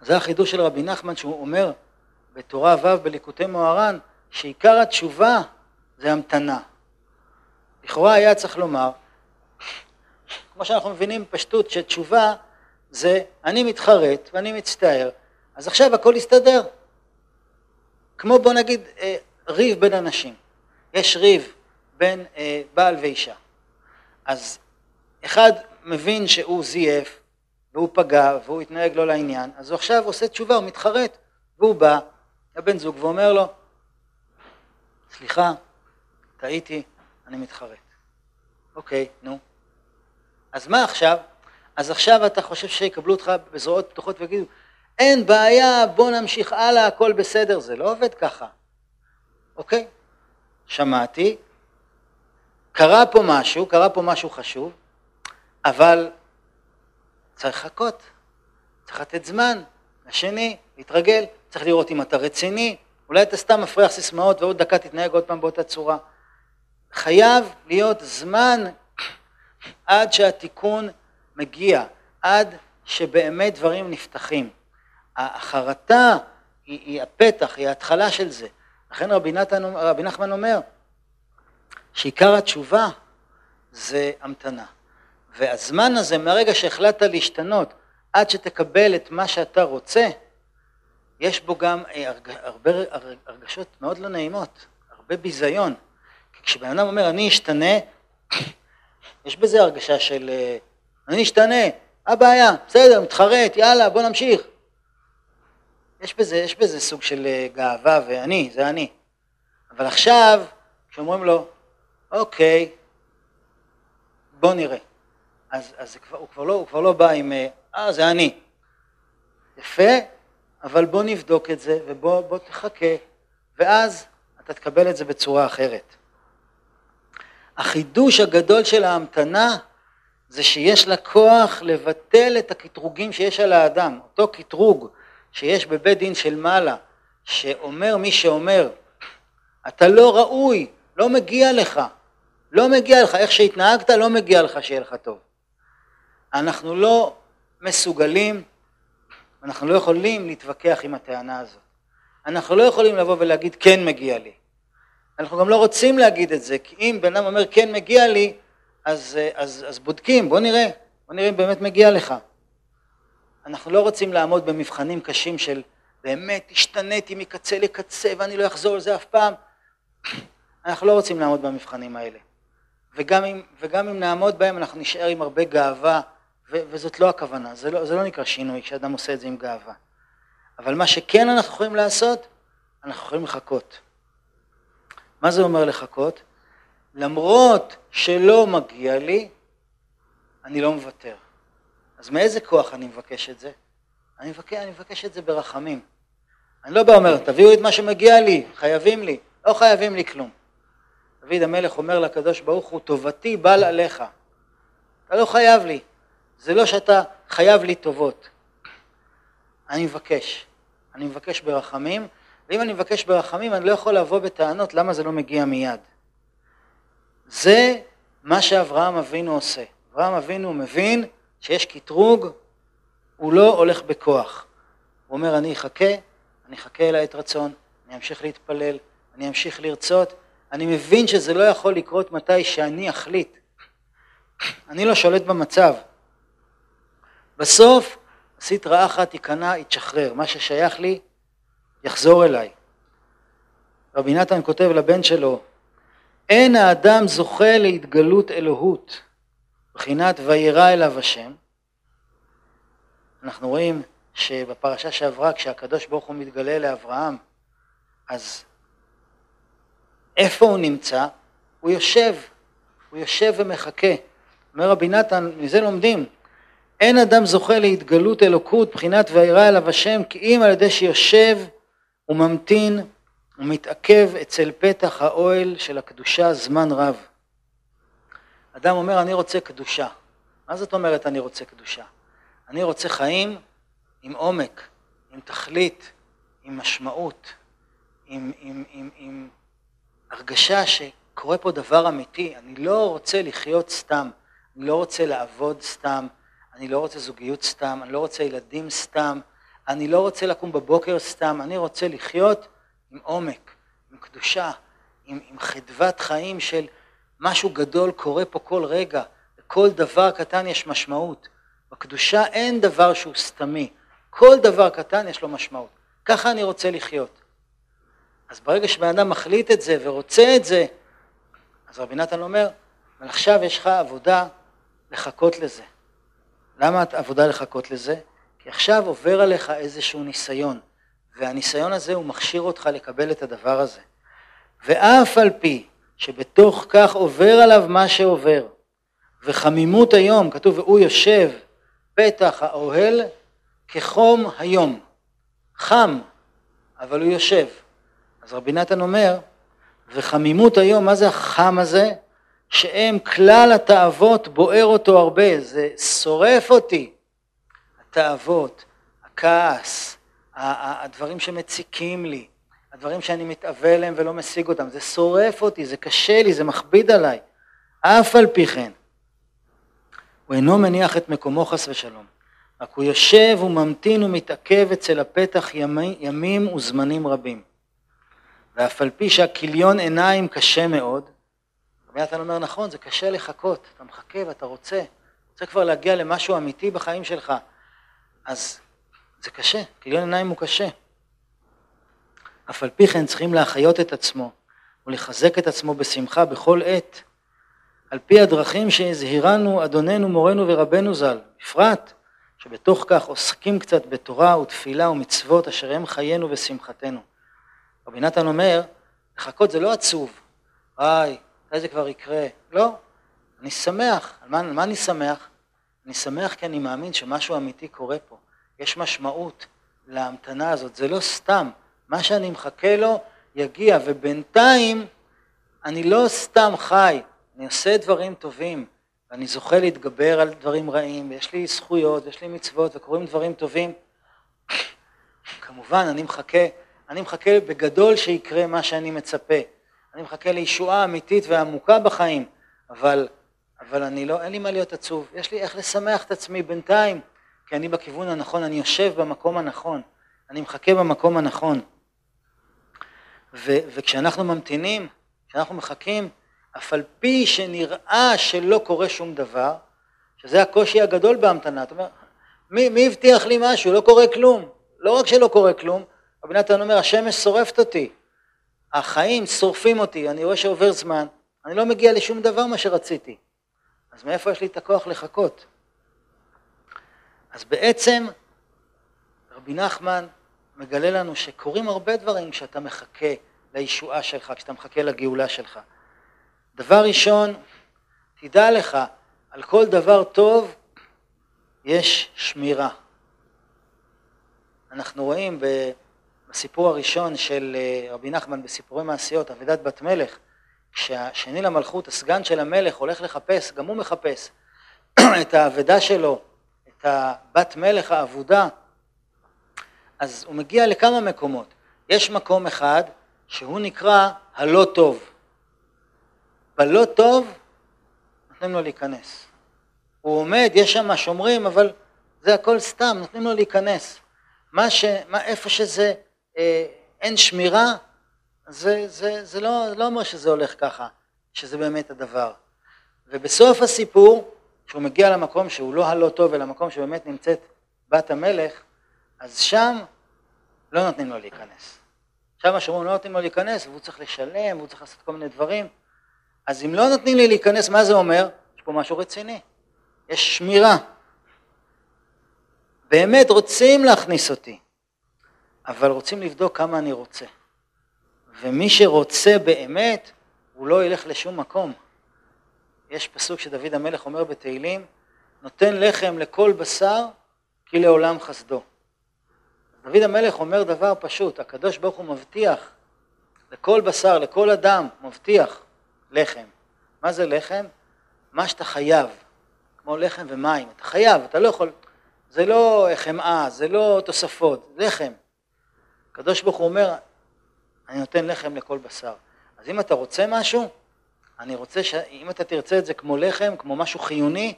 A: זה החידוש של רבי נחמן שהוא אומר בתורה ו' בליקוטי מוהר"ן, שעיקר התשובה זה המתנה. לכאורה היה צריך לומר, כמו שאנחנו מבינים פשטות, שתשובה זה אני מתחרט ואני מצטער, אז עכשיו הכל יסתדר. כמו בוא נגיד אה, ריב בין אנשים, יש ריב בין אה, בעל ואישה, אז אחד מבין שהוא זייף והוא פגע והוא התנהג לא לעניין, אז הוא עכשיו עושה תשובה, הוא מתחרט, והוא בא לבן זוג ואומר לו, סליחה, טעיתי, אני מתחרט. אוקיי, נו. אז מה עכשיו? אז עכשיו אתה חושב שיקבלו אותך בזרועות פתוחות ויגידו, אין בעיה, בוא נמשיך הלאה, הכל בסדר. זה לא עובד ככה. אוקיי, שמעתי, קרה פה משהו, קרה פה משהו חשוב, אבל צריך לחכות, צריך לתת זמן לשני, להתרגל, צריך לראות אם אתה רציני, אולי אתה סתם מפריח סיסמאות ועוד דקה תתנהג עוד פעם באותה צורה. חייב להיות זמן [CLEARS THROAT] עד שהתיקון מגיע, עד שבאמת דברים נפתחים. החרטה היא, היא הפתח, היא ההתחלה של זה. לכן רבי, נתן, רבי נחמן אומר שעיקר התשובה זה המתנה. והזמן הזה, מהרגע שהחלטת להשתנות עד שתקבל את מה שאתה רוצה, יש בו גם אה, הרבה הרגשות מאוד לא נעימות, הרבה ביזיון. כי כשבן אדם אומר אני אשתנה, [COUGHS] יש בזה הרגשה של אה, אני אשתנה, הבעיה, בסדר, מתחרט, יאללה, בוא נמשיך. יש בזה, יש בזה סוג של אה, גאווה ואני, זה אני. אבל עכשיו, כשאומרים לו, אוקיי, בוא נראה. אז, אז כבר, הוא, כבר לא, הוא כבר לא בא עם, אה, זה אני. יפה, אבל בוא נבדוק את זה ובוא תחכה, ואז אתה תקבל את זה בצורה אחרת. החידוש הגדול של ההמתנה זה שיש לה כוח לבטל את הקטרוגים שיש על האדם. אותו קטרוג שיש בבית דין של מעלה, שאומר מי שאומר, אתה לא ראוי, לא מגיע לך, לא מגיע לך, איך שהתנהגת לא מגיע לך שיהיה לך טוב. אנחנו לא מסוגלים, אנחנו לא יכולים להתווכח עם הטענה הזאת. אנחנו לא יכולים לבוא ולהגיד כן מגיע לי. אנחנו גם לא רוצים להגיד את זה, כי אם בן אדם אומר כן מגיע לי, אז, אז, אז בודקים, בוא נראה, בוא נראה אם באמת מגיע לך. אנחנו לא רוצים לעמוד במבחנים קשים של באמת השתניתי מקצה לקצה ואני לא אחזור לזה אף פעם. [CLEARS THROAT] אנחנו לא רוצים לעמוד במבחנים האלה. וגם אם, וגם אם נעמוד בהם אנחנו נשאר עם הרבה גאווה, וזאת לא הכוונה, זה לא, זה לא נקרא שינוי כשאדם עושה את זה עם גאווה. אבל מה שכן אנחנו יכולים לעשות, אנחנו יכולים לחכות. מה זה אומר לחכות? למרות שלא מגיע לי, אני לא מוותר. אז מאיזה כוח אני מבקש את זה? אני מבקש, אני מבקש את זה ברחמים. אני לא בא אומר, תביאו את מה שמגיע לי, חייבים לי. לא חייבים לי כלום. דוד המלך אומר לקדוש ברוך הוא, טובתי בל עליך. אתה לא חייב לי. זה לא שאתה חייב לי טובות. אני מבקש. אני מבקש ברחמים, ואם אני מבקש ברחמים, אני לא יכול לבוא בטענות למה זה לא מגיע מיד. זה מה שאברהם אבינו עושה. אברהם אבינו מבין שיש קטרוג, הוא לא הולך בכוח. הוא אומר, אני אחכה, אני אחכה אל העת רצון, אני אמשיך להתפלל, אני אמשיך לרצות, אני מבין שזה לא יכול לקרות מתי שאני אחליט. אני לא שולט במצב. בסוף, רעה אחת, תיכנע, יתשחרר. מה ששייך לי, יחזור אליי. רבי נתן כותב לבן שלו, אין האדם זוכה להתגלות אלוהות, מבחינת וירא אליו השם. אנחנו רואים שבפרשה שעברה, כשהקדוש ברוך הוא מתגלה לאברהם, אז איפה הוא נמצא? הוא יושב, הוא יושב ומחכה. אומר רבי נתן, מזה לומדים, אין אדם זוכה להתגלות אלוקות, בחינת וירא אליו השם, כי אם על ידי שיושב וממתין ומתעכב אצל פתח האוהל של הקדושה זמן רב. אדם אומר, אני רוצה קדושה. מה זאת אומרת אני רוצה קדושה? אני רוצה חיים עם עומק, עם תכלית, עם משמעות, עם, עם, עם, עם הרגשה שקורה פה דבר אמיתי. אני לא רוצה לחיות סתם, אני לא רוצה לעבוד סתם, אני לא רוצה זוגיות סתם, אני לא רוצה ילדים סתם, אני לא רוצה לקום בבוקר סתם, אני רוצה לחיות עם עומק, עם קדושה, עם, עם חדוות חיים של משהו גדול קורה פה כל רגע, לכל דבר קטן יש משמעות. בקדושה אין דבר שהוא סתמי, כל דבר קטן יש לו משמעות. ככה אני רוצה לחיות. אז ברגע שבן אדם מחליט את זה ורוצה את זה, אז רבי נתן אומר, אבל עכשיו יש לך עבודה לחכות לזה. למה עבודה לחכות לזה? כי עכשיו עובר עליך איזשהו ניסיון, והניסיון הזה הוא מכשיר אותך לקבל את הדבר הזה. ואף על פי שבתוך כך עובר עליו מה שעובר, וחמימות היום, כתוב והוא יושב פתח האוהל כחום היום, חם, אבל הוא יושב. אז רבי נתן אומר, וחמימות היום, מה זה החם הזה? שהם כלל התאוות בוער אותו הרבה, זה שורף אותי. התאוות, הכעס, הדברים שמציקים לי, הדברים שאני מתאווה אליהם ולא משיג אותם, זה שורף אותי, זה קשה לי, זה מכביד עליי. אף על פי כן, הוא אינו מניח את מקומו חס ושלום, רק הוא יושב וממתין ומתעכב אצל הפתח ימי, ימים וזמנים רבים. ואף על פי שהכיליון עיניים קשה מאוד, רבי נתן אומר נכון, זה קשה לחכות, אתה מחכה ואתה רוצה, רוצה כבר להגיע למשהו אמיתי בחיים שלך, אז זה קשה, כיליון עיניים הוא קשה. אף על פי כן צריכים להחיות את עצמו ולחזק את עצמו בשמחה בכל עת, על פי הדרכים שהזהירנו אדוננו מורנו ורבנו ז"ל, בפרט שבתוך כך עוסקים קצת בתורה ותפילה ומצוות אשר הם חיינו ושמחתנו. רבי נתן אומר, לחכות זה לא עצוב, איי, מתי זה כבר יקרה? לא, אני שמח. על מה, על מה אני שמח? אני שמח כי אני מאמין שמשהו אמיתי קורה פה. יש משמעות להמתנה הזאת, זה לא סתם. מה שאני מחכה לו יגיע, ובינתיים אני לא סתם חי, אני עושה דברים טובים, ואני זוכה להתגבר על דברים רעים, ויש לי זכויות, ויש לי מצוות, וקורים דברים טובים. כמובן, אני מחכה, אני מחכה בגדול שיקרה מה שאני מצפה. אני מחכה לישועה אמיתית ועמוקה בחיים, אבל, אבל אני לא, אין לי מה להיות עצוב, יש לי איך לשמח את עצמי בינתיים, כי אני בכיוון הנכון, אני יושב במקום הנכון, אני מחכה במקום הנכון. ו, וכשאנחנו ממתינים, כשאנחנו מחכים, אף על פי שנראה שלא קורה שום דבר, שזה הקושי הגדול בהמתנה, אתה אומר, מי, מי הבטיח לי משהו? לא קורה כלום. לא רק שלא קורה כלום, רבי נתן אומר, השמש שורפת אותי, החיים שורפים אותי, אני רואה שעובר זמן, אני לא מגיע לשום דבר מה שרציתי. אז מאיפה יש לי את הכוח לחכות? אז בעצם רבי נחמן מגלה לנו שקורים הרבה דברים כשאתה מחכה לישועה שלך, כשאתה מחכה לגאולה שלך. דבר ראשון, תדע לך, על כל דבר טוב יש שמירה. אנחנו רואים בסיפור הראשון של אה, רבי נחמן בסיפורי מעשיות, אבידת בת מלך, כשהשני למלכות, הסגן של המלך, הולך לחפש, גם הוא מחפש [CLEARS THROAT] את האבדה שלו, את הבת מלך האבודה, אז הוא מגיע לכמה מקומות. יש מקום אחד שהוא נקרא הלא טוב. בלא טוב נותנים לו להיכנס. הוא עומד, יש שם שומרים, אבל זה הכל סתם, נותנים לו להיכנס. מה ש... מה, איפה שזה אין שמירה, זה, זה, זה לא, לא אומר שזה הולך ככה, שזה באמת הדבר. ובסוף הסיפור, כשהוא מגיע למקום שהוא לא הלא טוב, אלא מקום שבאמת נמצאת בת המלך, אז שם לא נותנים לו להיכנס. שם השומרים לא נותנים לו להיכנס, והוא צריך לשלם, והוא צריך לעשות כל מיני דברים. אז אם לא נותנים לי להיכנס, מה זה אומר? יש פה משהו רציני. יש שמירה. באמת רוצים להכניס אותי, אבל רוצים לבדוק כמה אני רוצה. ומי שרוצה באמת, הוא לא ילך לשום מקום. יש פסוק שדוד המלך אומר בתהילים, נותן לחם לכל בשר כי לעולם חסדו. דוד המלך אומר דבר פשוט, הקדוש ברוך הוא מבטיח לכל בשר, לכל אדם, מבטיח לחם. מה זה לחם? מה שאתה חייב, כמו לחם ומים, אתה חייב, אתה לא יכול, זה לא חמאה, זה לא תוספות, לחם. הקדוש ברוך הוא אומר, אני נותן לחם לכל בשר. אז אם אתה רוצה משהו, אני רוצה שאם אתה תרצה את זה כמו לחם, כמו משהו חיוני,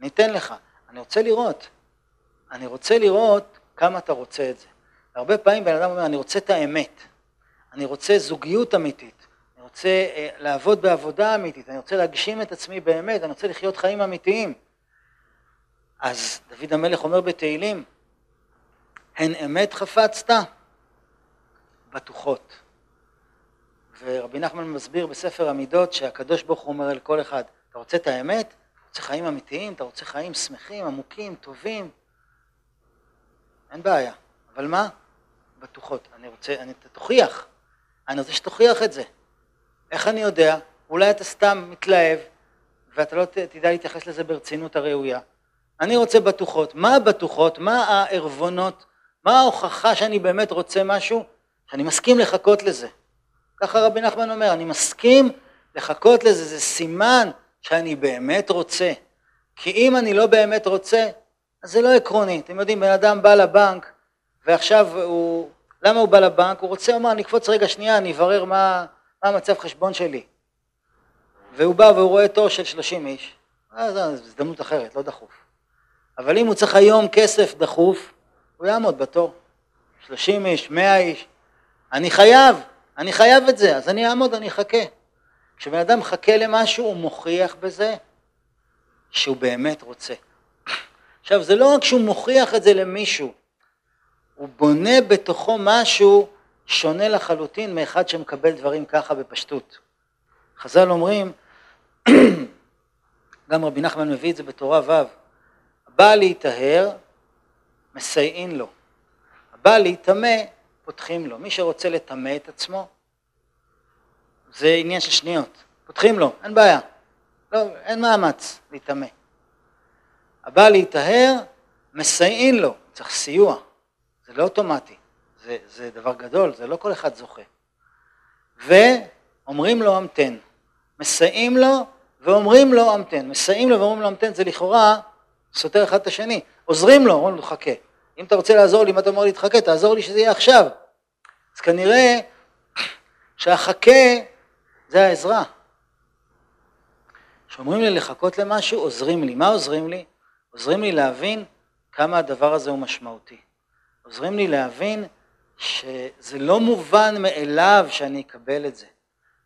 A: אני אתן לך. אני רוצה לראות. אני רוצה לראות כמה אתה רוצה את זה. הרבה פעמים בן אדם אומר, אני רוצה את האמת. אני רוצה זוגיות אמיתית. רוצה אה, לעבוד בעבודה אמיתית, אני רוצה להגשים את עצמי באמת, אני רוצה לחיות חיים אמיתיים. אז דוד המלך אומר בתהילים, הן אמת חפצת? בטוחות. ורבי נחמן מסביר בספר המידות שהקדוש ברוך הוא אומר אל כל אחד, אתה רוצה את האמת? אתה רוצה חיים אמיתיים? אתה רוצה חיים שמחים, עמוקים, טובים? אין בעיה. אבל מה? בטוחות. אני רוצה, אני, תוכיח. אני רוצה שתוכיח את זה. איך אני יודע? אולי אתה סתם מתלהב ואתה לא תדע להתייחס לזה ברצינות הראויה. אני רוצה בטוחות. מה הבטוחות? מה הערבונות? מה ההוכחה שאני באמת רוצה משהו? שאני מסכים לחכות לזה. ככה רבי נחמן אומר, אני מסכים לחכות לזה, זה סימן שאני באמת רוצה. כי אם אני לא באמת רוצה, אז זה לא עקרוני. אתם יודעים, בן אדם בא לבנק, ועכשיו הוא, למה הוא בא לבנק? הוא רוצה, אמר, אני אקפוץ רגע שנייה, אני אברר מה, מה המצב חשבון שלי. והוא בא והוא רואה תור של 30 איש, אז זו הזדמנות אחרת, לא דחוף. אבל אם הוא צריך היום כסף דחוף, הוא יעמוד בתור. 30 איש, 100 איש. אני חייב, אני חייב את זה, אז אני אעמוד, אני אחכה. כשבן אדם מחכה למשהו, הוא מוכיח בזה שהוא באמת רוצה. עכשיו, זה לא רק שהוא מוכיח את זה למישהו, הוא בונה בתוכו משהו שונה לחלוטין מאחד שמקבל דברים ככה בפשטות. חז"ל אומרים, [CLEARS THROAT] גם רבי נחמן מביא את זה בתורה ו', הבא להיטהר, מסייעין לו. הבא להיטמא, פותחים לו. מי שרוצה לטמא את עצמו, זה עניין של שניות. פותחים לו, אין בעיה. לא, אין מאמץ להיטמא. הבא להיטהר, מסייעין לו, צריך סיוע. זה לא אוטומטי, זה, זה דבר גדול, זה לא כל אחד זוכה. ואומרים לו המתן, מסייעים לו ואומרים לו המתן. מסייעים לו ואומרים לו המתן זה לכאורה סותר אחד את השני. עוזרים לו, אומרים לו חכה. אם אתה רוצה לעזור לי, אם אתה אומר לי תחכה, תעזור לי שזה יהיה עכשיו. אז כנראה שהחכה זה העזרה. כשאומרים לי לחכות למשהו, עוזרים לי. מה עוזרים לי? עוזרים לי להבין כמה הדבר הזה הוא משמעותי. עוזרים לי להבין שזה לא מובן מאליו שאני אקבל את זה.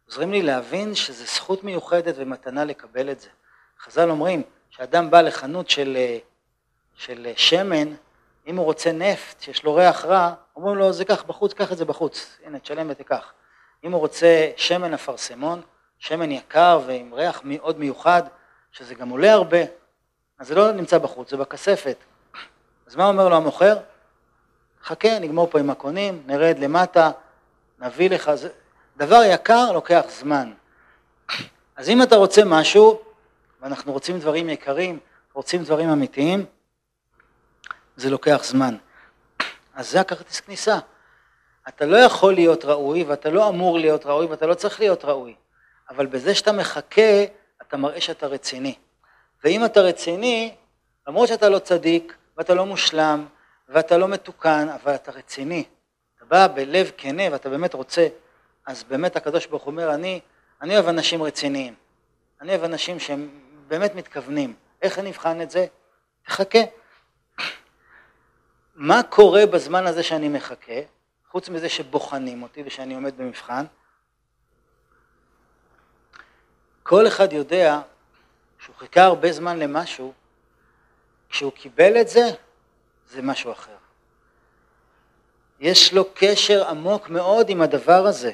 A: עוזרים לי להבין שזו זכות מיוחדת ומתנה לקבל את זה. חז"ל אומרים, כשאדם בא לחנות של, של שמן, אם הוא רוצה נפט שיש לו ריח רע, אומרים לו זה כך בחוץ, קח את זה בחוץ, הנה תשלם ותיקח. אם הוא רוצה שמן אפרסמון, שמן יקר ועם ריח מאוד מיוחד, שזה גם עולה הרבה, אז זה לא נמצא בחוץ, זה בכספת. אז מה אומר לו המוכר? חכה, נגמור פה עם הקונים, נרד למטה, נביא לך, זה... דבר יקר לוקח זמן. אז אם אתה רוצה משהו, ואנחנו רוצים דברים יקרים, רוצים דברים אמיתיים, זה לוקח זמן. אז זה הכרטיס כניסה. אתה לא יכול להיות ראוי, ואתה לא אמור להיות ראוי, ואתה לא צריך להיות ראוי. אבל בזה שאתה מחכה, אתה מראה שאתה רציני. ואם אתה רציני, למרות שאתה לא צדיק, ואתה לא מושלם, ואתה לא מתוקן, אבל אתה רציני. אתה בא בלב כנה ואתה באמת רוצה, אז באמת הקדוש ברוך הוא אומר, אני, אני אוהב אנשים רציניים. אני אוהב אנשים שהם באמת מתכוונים. איך אני אבחן את זה? תחכה. מה קורה בזמן הזה שאני מחכה, חוץ מזה שבוחנים אותי ושאני עומד במבחן? כל אחד יודע שהוא חיכה הרבה זמן למשהו, כשהוא קיבל את זה, זה משהו אחר. יש לו קשר עמוק מאוד עם הדבר הזה.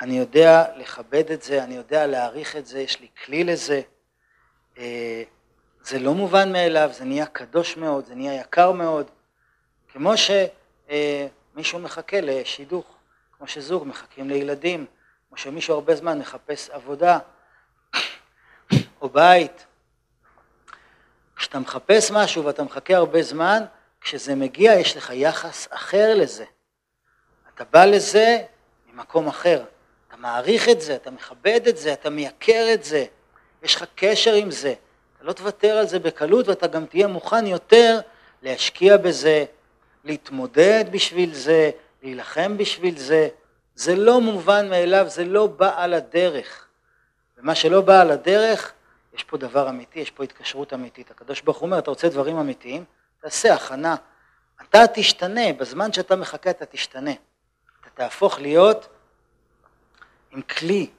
A: אני יודע לכבד את זה, אני יודע להעריך את זה, יש לי כלי לזה. אה, זה לא מובן מאליו, זה נהיה קדוש מאוד, זה נהיה יקר מאוד. כמו שמישהו מחכה לשידוך, כמו שזוג מחכים לילדים, כמו שמישהו הרבה זמן מחפש עבודה [COUGHS] או בית. כשאתה מחפש משהו ואתה מחכה הרבה זמן, כשזה מגיע יש לך יחס אחר לזה. אתה בא לזה ממקום אחר. אתה מעריך את זה, אתה מכבד את זה, אתה מייקר את זה, יש לך קשר עם זה. אתה לא תוותר על זה בקלות ואתה גם תהיה מוכן יותר להשקיע בזה, להתמודד בשביל זה, להילחם בשביל זה. זה לא מובן מאליו, זה לא בא על הדרך. ומה שלא בא על הדרך, יש פה דבר אמיתי, יש פה התקשרות אמיתית. הקדוש ברוך הוא אומר, אתה רוצה דברים אמיתיים? תעשה הכנה. אתה תשתנה, בזמן שאתה מחכה אתה תשתנה. אתה תהפוך להיות עם כלי,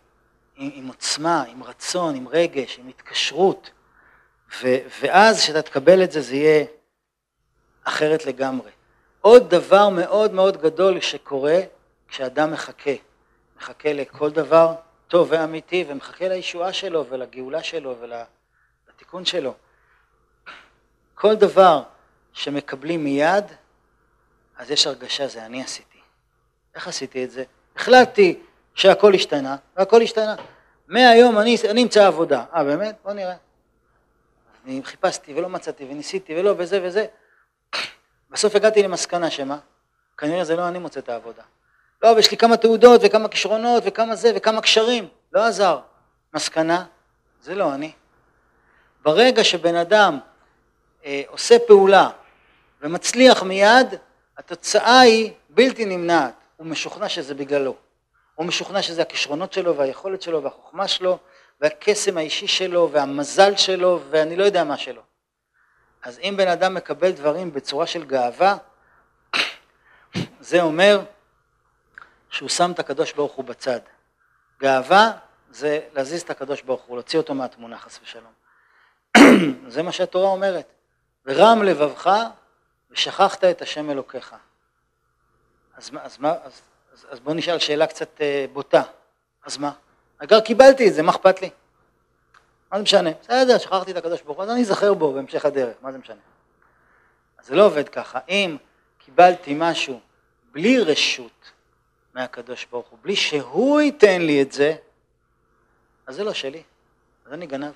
A: עם, עם עוצמה, עם רצון, עם רגש, עם התקשרות, ו, ואז כשאתה תקבל את זה, זה יהיה אחרת לגמרי. עוד דבר מאוד מאוד גדול שקורה כשאדם מחכה, מחכה לכל דבר טוב ואמיתי ומחכה לישועה שלו ולגאולה שלו ולתיקון שלו. כל דבר שמקבלים מיד, אז יש הרגשה, זה אני עשיתי. איך עשיתי את זה? החלטתי שהכל השתנה, והכל השתנה. מהיום אני, אמצא עבודה. אה, באמת? בוא נראה. אני חיפשתי ולא מצאתי וניסיתי ולא וזה וזה. בסוף הגעתי למסקנה שמה? כנראה זה לא אני מוצא את העבודה. לא, ויש לי כמה תעודות וכמה כישרונות וכמה זה וכמה קשרים. לא עזר. מסקנה, זה לא אני. ברגע שבן אדם אה, עושה פעולה ומצליח מיד, התוצאה היא בלתי נמנעת. הוא משוכנע שזה בגללו. הוא משוכנע שזה הכישרונות שלו והיכולת שלו והחוכמה שלו והקסם האישי שלו והמזל שלו ואני לא יודע מה שלו. אז אם בן אדם מקבל דברים בצורה של גאווה, זה אומר שהוא שם את הקדוש ברוך הוא בצד. גאווה זה להזיז את הקדוש ברוך הוא, להוציא אותו מהתמונה חס ושלום. [CLEARS THROAT] זה מה שהתורה אומרת. ורם לבבך ושכחת את השם אלוקיך. אז, אז, אז, אז, אז בוא נשאל שאלה קצת אה, בוטה. אז מה? אגר קיבלתי את זה, מה אכפת לי? מה זה משנה? בסדר, שכחתי את הקדוש ברוך הוא, אז אני אזכר בו בהמשך הדרך, מה זה משנה? אז זה לא עובד ככה. אם קיבלתי משהו בלי רשות מהקדוש ברוך הוא, בלי שהוא ייתן לי את זה, אז זה לא שלי, אז אני גנב.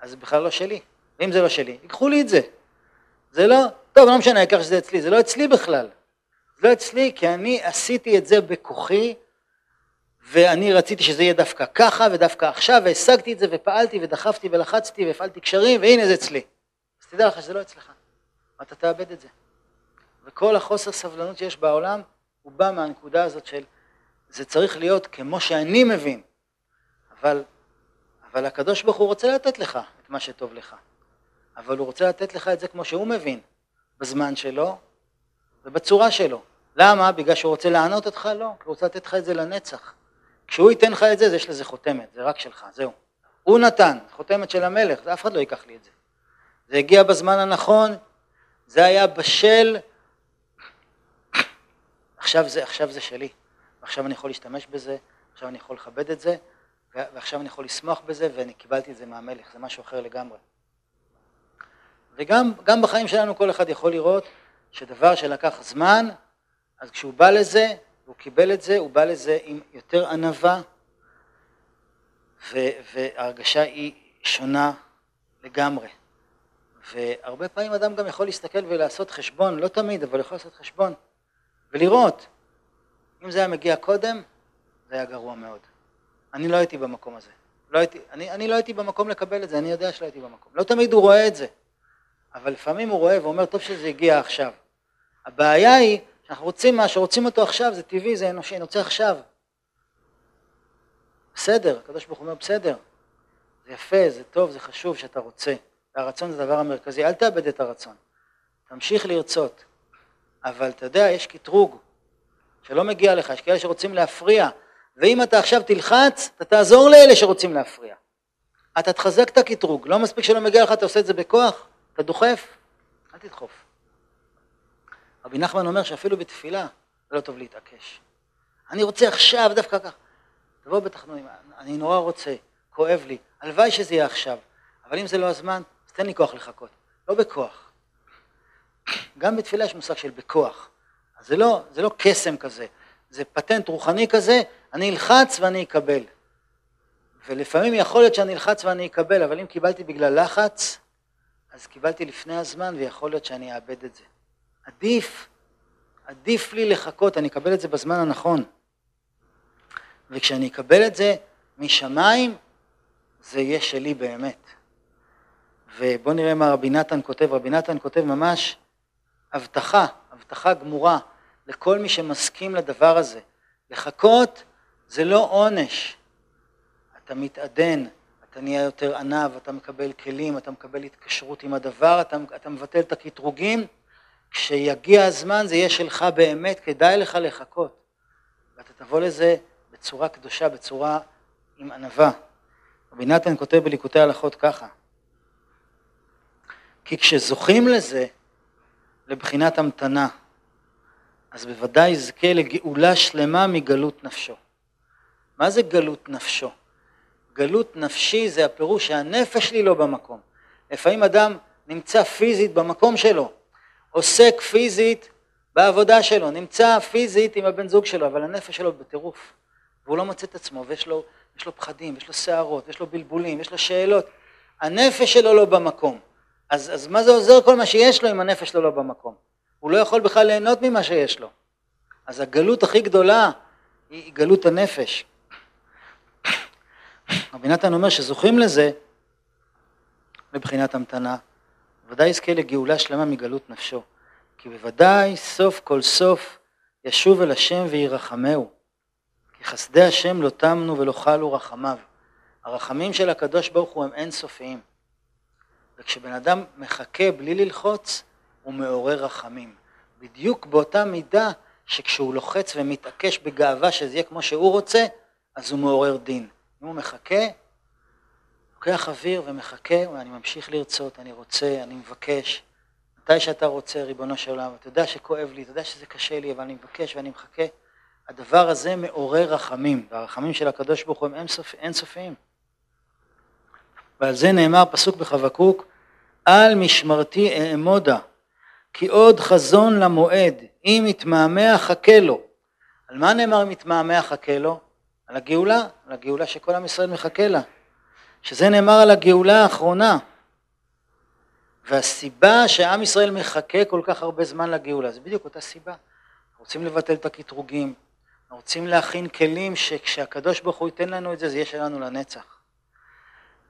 A: אז זה בכלל לא שלי. ואם זה לא שלי, ייקחו לי את זה. זה לא, טוב, לא משנה, העיקר שזה אצלי, זה לא אצלי בכלל. זה לא אצלי, כי אני עשיתי את זה בכוחי, ואני רציתי שזה יהיה דווקא ככה ודווקא עכשיו, והשגתי את זה ופעלתי ודחפתי ולחצתי והפעלתי קשרים, והנה זה אצלי. אז תדע לך שזה לא אצלך, ואתה תאבד את זה. וכל החוסר סבלנות שיש בעולם, הוא בא מהנקודה הזאת של זה צריך להיות כמו שאני מבין, אבל, אבל הקדוש ברוך הוא רוצה לתת לך את מה שטוב לך, אבל הוא רוצה לתת לך את זה כמו שהוא מבין, בזמן שלו ובצורה שלו. למה? בגלל שהוא רוצה לענות אותך? לא, כי הוא רוצה לתת לך את זה לנצח. כשהוא ייתן לך את זה, יש לזה חותמת, זה רק שלך, זהו. הוא נתן, חותמת של המלך, אף אחד לא ייקח לי את זה. זה הגיע בזמן הנכון, זה היה בשל, עכשיו זה, עכשיו זה שלי, עכשיו אני יכול להשתמש בזה, עכשיו אני יכול לכבד את זה, ועכשיו אני יכול לשמוח בזה, ואני קיבלתי את זה מהמלך, זה משהו אחר לגמרי. וגם בחיים שלנו כל אחד יכול לראות שדבר שלקח זמן, אז כשהוא בא לזה, והוא קיבל את זה, הוא בא לזה עם יותר ענווה, וההרגשה היא שונה לגמרי. והרבה פעמים אדם גם יכול להסתכל ולעשות חשבון, לא תמיד, אבל יכול לעשות חשבון, ולראות, אם זה היה מגיע קודם, זה היה גרוע מאוד. אני לא הייתי במקום הזה. לא הייתי, אני, אני לא הייתי במקום לקבל את זה, אני יודע שלא הייתי במקום. לא תמיד הוא רואה את זה, אבל לפעמים הוא רואה ואומר, טוב שזה הגיע עכשיו. הבעיה היא אנחנו רוצים משהו, רוצים אותו עכשיו, זה טבעי, זה אנושי, אני רוצה עכשיו. בסדר, הקדוש ברוך הוא אומר בסדר, זה יפה, זה טוב, זה חשוב שאתה רוצה. והרצון זה הדבר המרכזי, אל תאבד את הרצון. תמשיך לרצות. אבל אתה יודע, יש קטרוג שלא מגיע לך, יש כאלה שרוצים להפריע, ואם אתה עכשיו תלחץ, אתה תעזור לאלה שרוצים להפריע. אתה תחזק את הקטרוג, לא מספיק שלא מגיע לך, אתה עושה את זה בכוח, אתה דוחף, אל תדחוף. רבי נחמן אומר שאפילו בתפילה לא טוב להתעקש. אני רוצה עכשיו, דווקא כך. תבוא בתחנונים, אני נורא רוצה, כואב לי, הלוואי שזה יהיה עכשיו, אבל אם זה לא הזמן, אז תן לי כוח לחכות. לא בכוח. גם בתפילה יש מושג של בכוח. אז זה לא, זה לא קסם כזה, זה פטנט רוחני כזה, אני אלחץ ואני אקבל. ולפעמים יכול להיות שאני אלחץ ואני אקבל, אבל אם קיבלתי בגלל לחץ, אז קיבלתי לפני הזמן ויכול להיות שאני אאבד את זה. עדיף, עדיף לי לחכות, אני אקבל את זה בזמן הנכון. וכשאני אקבל את זה משמיים, זה יהיה שלי באמת. ובואו נראה מה רבי נתן כותב. רבי נתן כותב ממש הבטחה, הבטחה גמורה לכל מי שמסכים לדבר הזה. לחכות זה לא עונש. אתה מתעדן, אתה נהיה יותר ענב, אתה מקבל כלים, אתה מקבל התקשרות עם הדבר, אתה, אתה מבטל את הקטרוגים, כשיגיע הזמן זה יהיה שלך באמת, כדאי לך לחכות. ואתה תבוא לזה בצורה קדושה, בצורה עם ענווה. רבי נתן כותב בליקוטי הלכות ככה, כי כשזוכים לזה, לבחינת המתנה, אז בוודאי יזכה לגאולה שלמה מגלות נפשו. מה זה גלות נפשו? גלות נפשי זה הפירוש שהנפש שלי לא במקום. לפעמים אדם נמצא פיזית במקום שלו, עוסק פיזית בעבודה שלו, נמצא פיזית עם הבן זוג שלו, אבל הנפש שלו בטירוף, והוא לא מוצא את עצמו, ויש לו, לו פחדים, יש לו שערות, יש לו בלבולים, יש לו שאלות. הנפש שלו לא במקום. אז, אז מה זה עוזר כל מה שיש לו אם הנפש שלו לא במקום? הוא לא יכול בכלל ליהנות ממה שיש לו. אז הגלות הכי גדולה היא גלות הנפש. [COUGHS] רבי נתן אומר שזוכים לזה מבחינת המתנה, ודאי יזכה לגאולה שלמה מגלות נפשו, כי בוודאי סוף כל סוף ישוב אל השם וירחמהו, כי חסדי השם לא תמנו ולא חלו רחמיו. הרחמים של הקדוש ברוך הוא הם אינסופיים, וכשבן אדם מחכה בלי ללחוץ, הוא מעורר רחמים. בדיוק באותה מידה שכשהוא לוחץ ומתעקש בגאווה שזה יהיה כמו שהוא רוצה, אז הוא מעורר דין. אם הוא מחכה, לוקח אוויר ומחכה, ואני ממשיך לרצות, אני רוצה, אני מבקש. מתי שאתה רוצה, ריבונו של עולם, אתה יודע שכואב לי, אתה יודע שזה קשה לי, אבל אני מבקש ואני מחכה. הדבר הזה מעורר רחמים, והרחמים של הקדוש ברוך הוא הם אינסופיים. ועל זה נאמר פסוק בחבקוק, על משמרתי אעמודה, כי עוד חזון למועד, אם יתמהמה חכה לו. על מה נאמר אם יתמהמה חכה לו? על הגאולה, על הגאולה שכל עם ישראל מחכה לה. שזה נאמר על הגאולה האחרונה. והסיבה שעם ישראל מחכה כל כך הרבה זמן לגאולה, זה בדיוק אותה סיבה. רוצים לבטל את הקטרוגים, רוצים להכין כלים שכשהקדוש ברוך הוא ייתן לנו את זה, זה יהיה שלנו לנצח.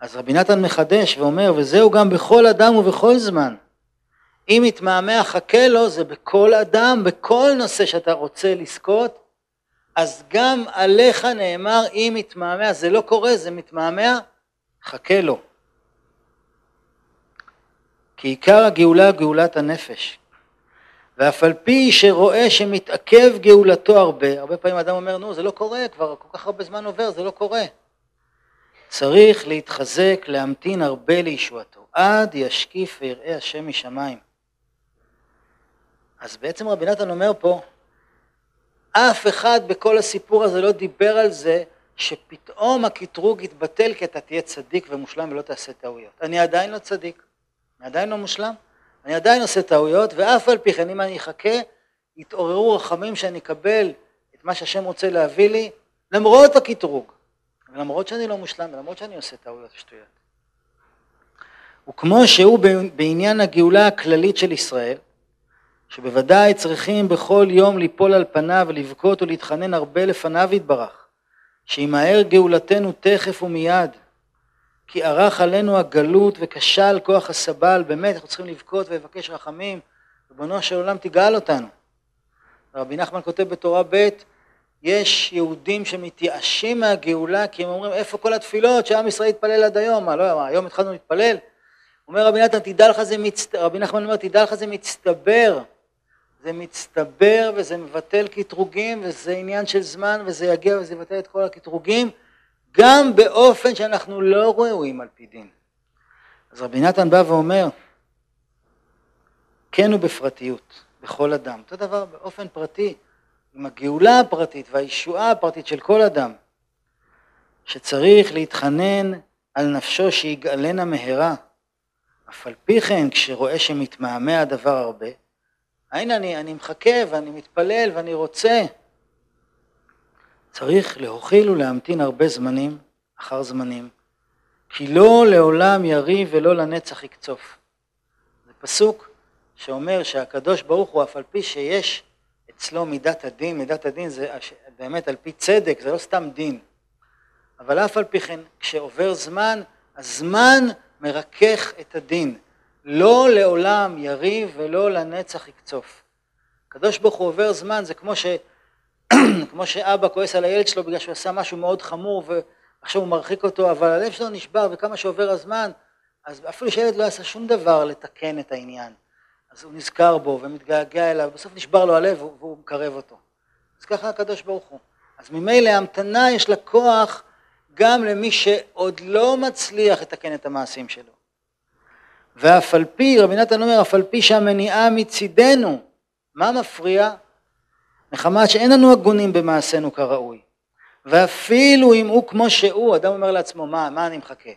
A: אז רבי נתן מחדש ואומר, וזהו גם בכל אדם ובכל זמן. אם יתמהמה חכה לו, זה בכל אדם, בכל נושא שאתה רוצה לזכות, אז גם עליך נאמר אם יתמהמה, זה לא קורה, זה מתמהמה, חכה לו. כי עיקר הגאולה גאולת הנפש. ואף על פי שרואה שמתעכב גאולתו הרבה, הרבה פעמים אדם אומר, נו, זה לא קורה, כבר כל כך הרבה זמן עובר, זה לא קורה. צריך להתחזק, להמתין הרבה לישועתו, עד ישקיף ויראה השם משמיים. אז בעצם רבי נתן אומר פה, אף אחד בכל הסיפור הזה לא דיבר על זה שפתאום הקטרוג יתבטל כי אתה תהיה צדיק ומושלם ולא תעשה טעויות. אני עדיין לא צדיק, אני עדיין לא מושלם, אני עדיין עושה טעויות, ואף על פי כן אם אני אחכה, יתעוררו רחמים שאני אקבל את מה שהשם רוצה להביא לי, למרות הקטרוג, ולמרות שאני לא מושלם, ולמרות שאני עושה טעויות ושטויות. וכמו שהוא בעניין הגאולה הכללית של ישראל, שבוודאי צריכים בכל יום ליפול על פניו ולבכות ולהתחנן הרבה לפניו יתברך, שימהר גאולתנו תכף ומיד, כי ערך עלינו הגלות וכשל כוח הסבל, באמת אנחנו צריכים לבכות ולבקש רחמים, ריבונו של עולם תגאל אותנו. רבי נחמן כותב בתורה ב' יש יהודים שמתייאשים מהגאולה כי הם אומרים איפה כל התפילות שעם ישראל התפלל עד היום, מה לא, היום התחלנו להתפלל? אומר רבי נתן תדע לך זה מצט... רבי נחמן אומר תדע לך זה מצטבר זה מצטבר וזה מבטל קטרוגים וזה עניין של זמן וזה יגיע וזה יבטל את כל הקטרוגים גם באופן שאנחנו לא ראויים על פי דין. אז רבי נתן בא ואומר, כן הוא בפרטיות, בכל אדם. אותו דבר באופן פרטי, עם הגאולה הפרטית והישועה הפרטית של כל אדם, שצריך להתחנן על נפשו שיגאלנה מהרה. אף על פי כן, כשרואה שמתמהמה הדבר הרבה, הנה אני, אני מחכה ואני מתפלל ואני רוצה. צריך להוכיל ולהמתין הרבה זמנים אחר זמנים, כי לא לעולם יריב ולא לנצח יקצוף. זה פסוק שאומר שהקדוש ברוך הוא אף על פי שיש אצלו מידת הדין, מידת הדין זה באמת על פי צדק, זה לא סתם דין, אבל אף על פי כן כשעובר זמן, הזמן מרכך את הדין. לא לעולם יריב ולא לנצח יקצוף. הקדוש ברוך הוא עובר זמן, זה כמו, ש... [CLEARS THROAT] כמו שאבא כועס על הילד שלו בגלל שהוא עשה משהו מאוד חמור ועכשיו הוא מרחיק אותו, אבל הלב שלו נשבר וכמה שעובר הזמן, אז אפילו שילד לא עשה שום דבר לתקן את העניין, אז הוא נזכר בו ומתגעגע אליו, בסוף נשבר לו הלב והוא מקרב אותו. אז ככה הקדוש ברוך הוא. אז ממילא המתנה יש לה כוח גם למי שעוד לא מצליח לתקן את המעשים שלו. ואף על פי, רבי נתן אומר, אף על פי שהמניעה מצידנו, מה מפריע? מחמת שאין לנו הגונים במעשינו כראוי. ואפילו אם הוא כמו שהוא, אדם אומר לעצמו, מה, מה אני מחכה?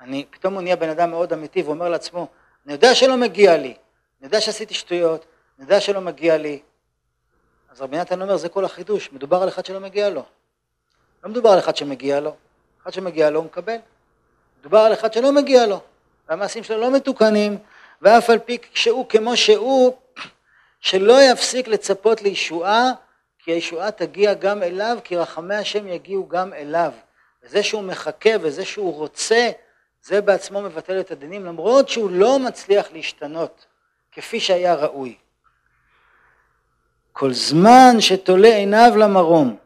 A: אני, פתאום הוא נהיה בן אדם מאוד אמיתי ואומר לעצמו, אני יודע שלא מגיע לי, אני יודע שעשיתי שטויות, אני יודע שלא מגיע לי. אז רבי נתן אומר, זה כל החידוש, מדובר על אחד שלא מגיע לו. לא מדובר על אחד שמגיע לו, אחד שמגיע לו הוא מקבל. מדובר על אחד שלא מגיע לו, והמעשים שלו לא מתוקנים, ואף על פי שהוא כמו שהוא, שלא יפסיק לצפות לישועה, כי הישועה תגיע גם אליו, כי רחמי השם יגיעו גם אליו. וזה שהוא מחכה וזה שהוא רוצה, זה בעצמו מבטל את הדינים, למרות שהוא לא מצליח להשתנות כפי שהיה ראוי. כל זמן שתולה עיניו למרום,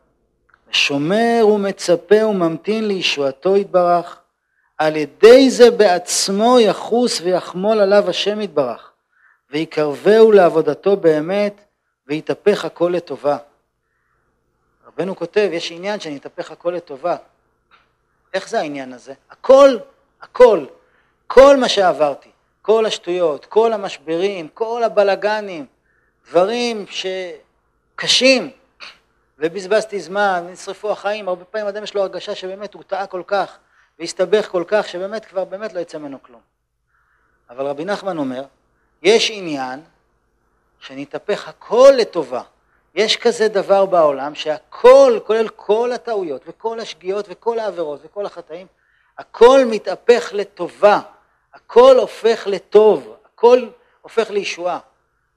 A: שומר ומצפה וממתין לישועתו יתברך, על ידי זה בעצמו יחוס ויחמול עליו השם יתברך, ויקרבהו לעבודתו באמת, ויתהפך הכל לטובה. רבנו כותב, יש עניין שאני אתהפך הכל לטובה. איך זה העניין הזה? הכל, הכל, כל מה שעברתי, כל השטויות, כל המשברים, כל הבלגנים, דברים שקשים, ובזבזתי זמן, נשרפו החיים, הרבה פעמים אדם יש לו הרגשה שבאמת הוא טעה כל כך, והסתבך כל כך, שבאמת כבר באמת לא יצא ממנו כלום. אבל רבי נחמן אומר, יש עניין שנתהפך הכל לטובה. יש כזה דבר בעולם שהכל, כולל כל הטעויות וכל השגיאות וכל העבירות וכל החטאים, הכל מתהפך לטובה, הכל הופך לטוב, הכל הופך לישועה.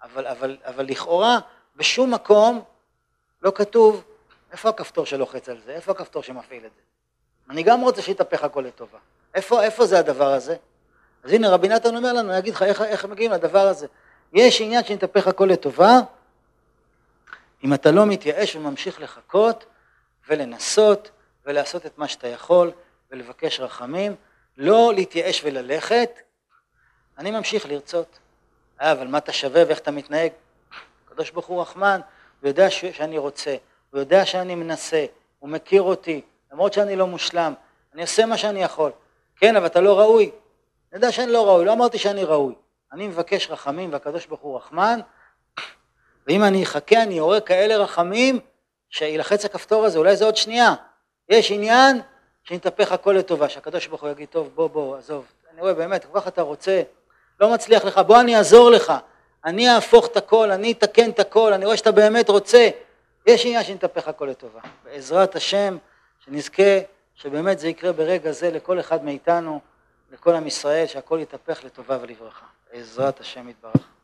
A: אבל, אבל, אבל לכאורה בשום מקום לא כתוב איפה הכפתור שלוחץ על זה, איפה הכפתור שמפעיל את זה. אני גם רוצה שיתהפך הכל לטובה. איפה, איפה זה הדבר הזה? אז הנה רבי נתן אומר לנו, אני אגיד לך איך, איך מגיעים לדבר הזה. יש עניין שנתהפך הכל לטובה, אם אתה לא מתייאש וממשיך לחכות ולנסות ולעשות את מה שאתה יכול ולבקש רחמים, לא להתייאש וללכת, אני ממשיך לרצות. אה, אבל מה אתה שווה ואיך אתה מתנהג? הקדוש ברוך הוא רחמן, הוא יודע ש- שאני רוצה, הוא יודע שאני מנסה, הוא מכיר אותי, למרות שאני לא מושלם, אני עושה מה שאני יכול. כן, אבל אתה לא ראוי. אני יודע שאני לא ראוי, לא אמרתי שאני ראוי. אני מבקש רחמים והקדוש ברוך הוא רחמן, ואם אני אחכה אני אעורר כאלה רחמים שילחץ הכפתור הזה, אולי זה עוד שנייה. יש עניין שנתהפך הכל לטובה, שהקדוש ברוך הוא יגיד, טוב, בוא, בוא, עזוב, אני רואה באמת, כל כך אתה רוצה, לא מצליח לך, בוא אני אעזור לך, אני אהפוך את הכל, אני אתקן את הכל, אני רואה שאתה באמת רוצה. יש עניין שנתהפך הכל לטובה. בעזרת השם, שנזכה שבאמת זה יקרה ברגע זה לכל אחד מאיתנו, לכל עם ישראל, שהכל יתהפך לטובה ולברכה. בעזרת השם יתברך.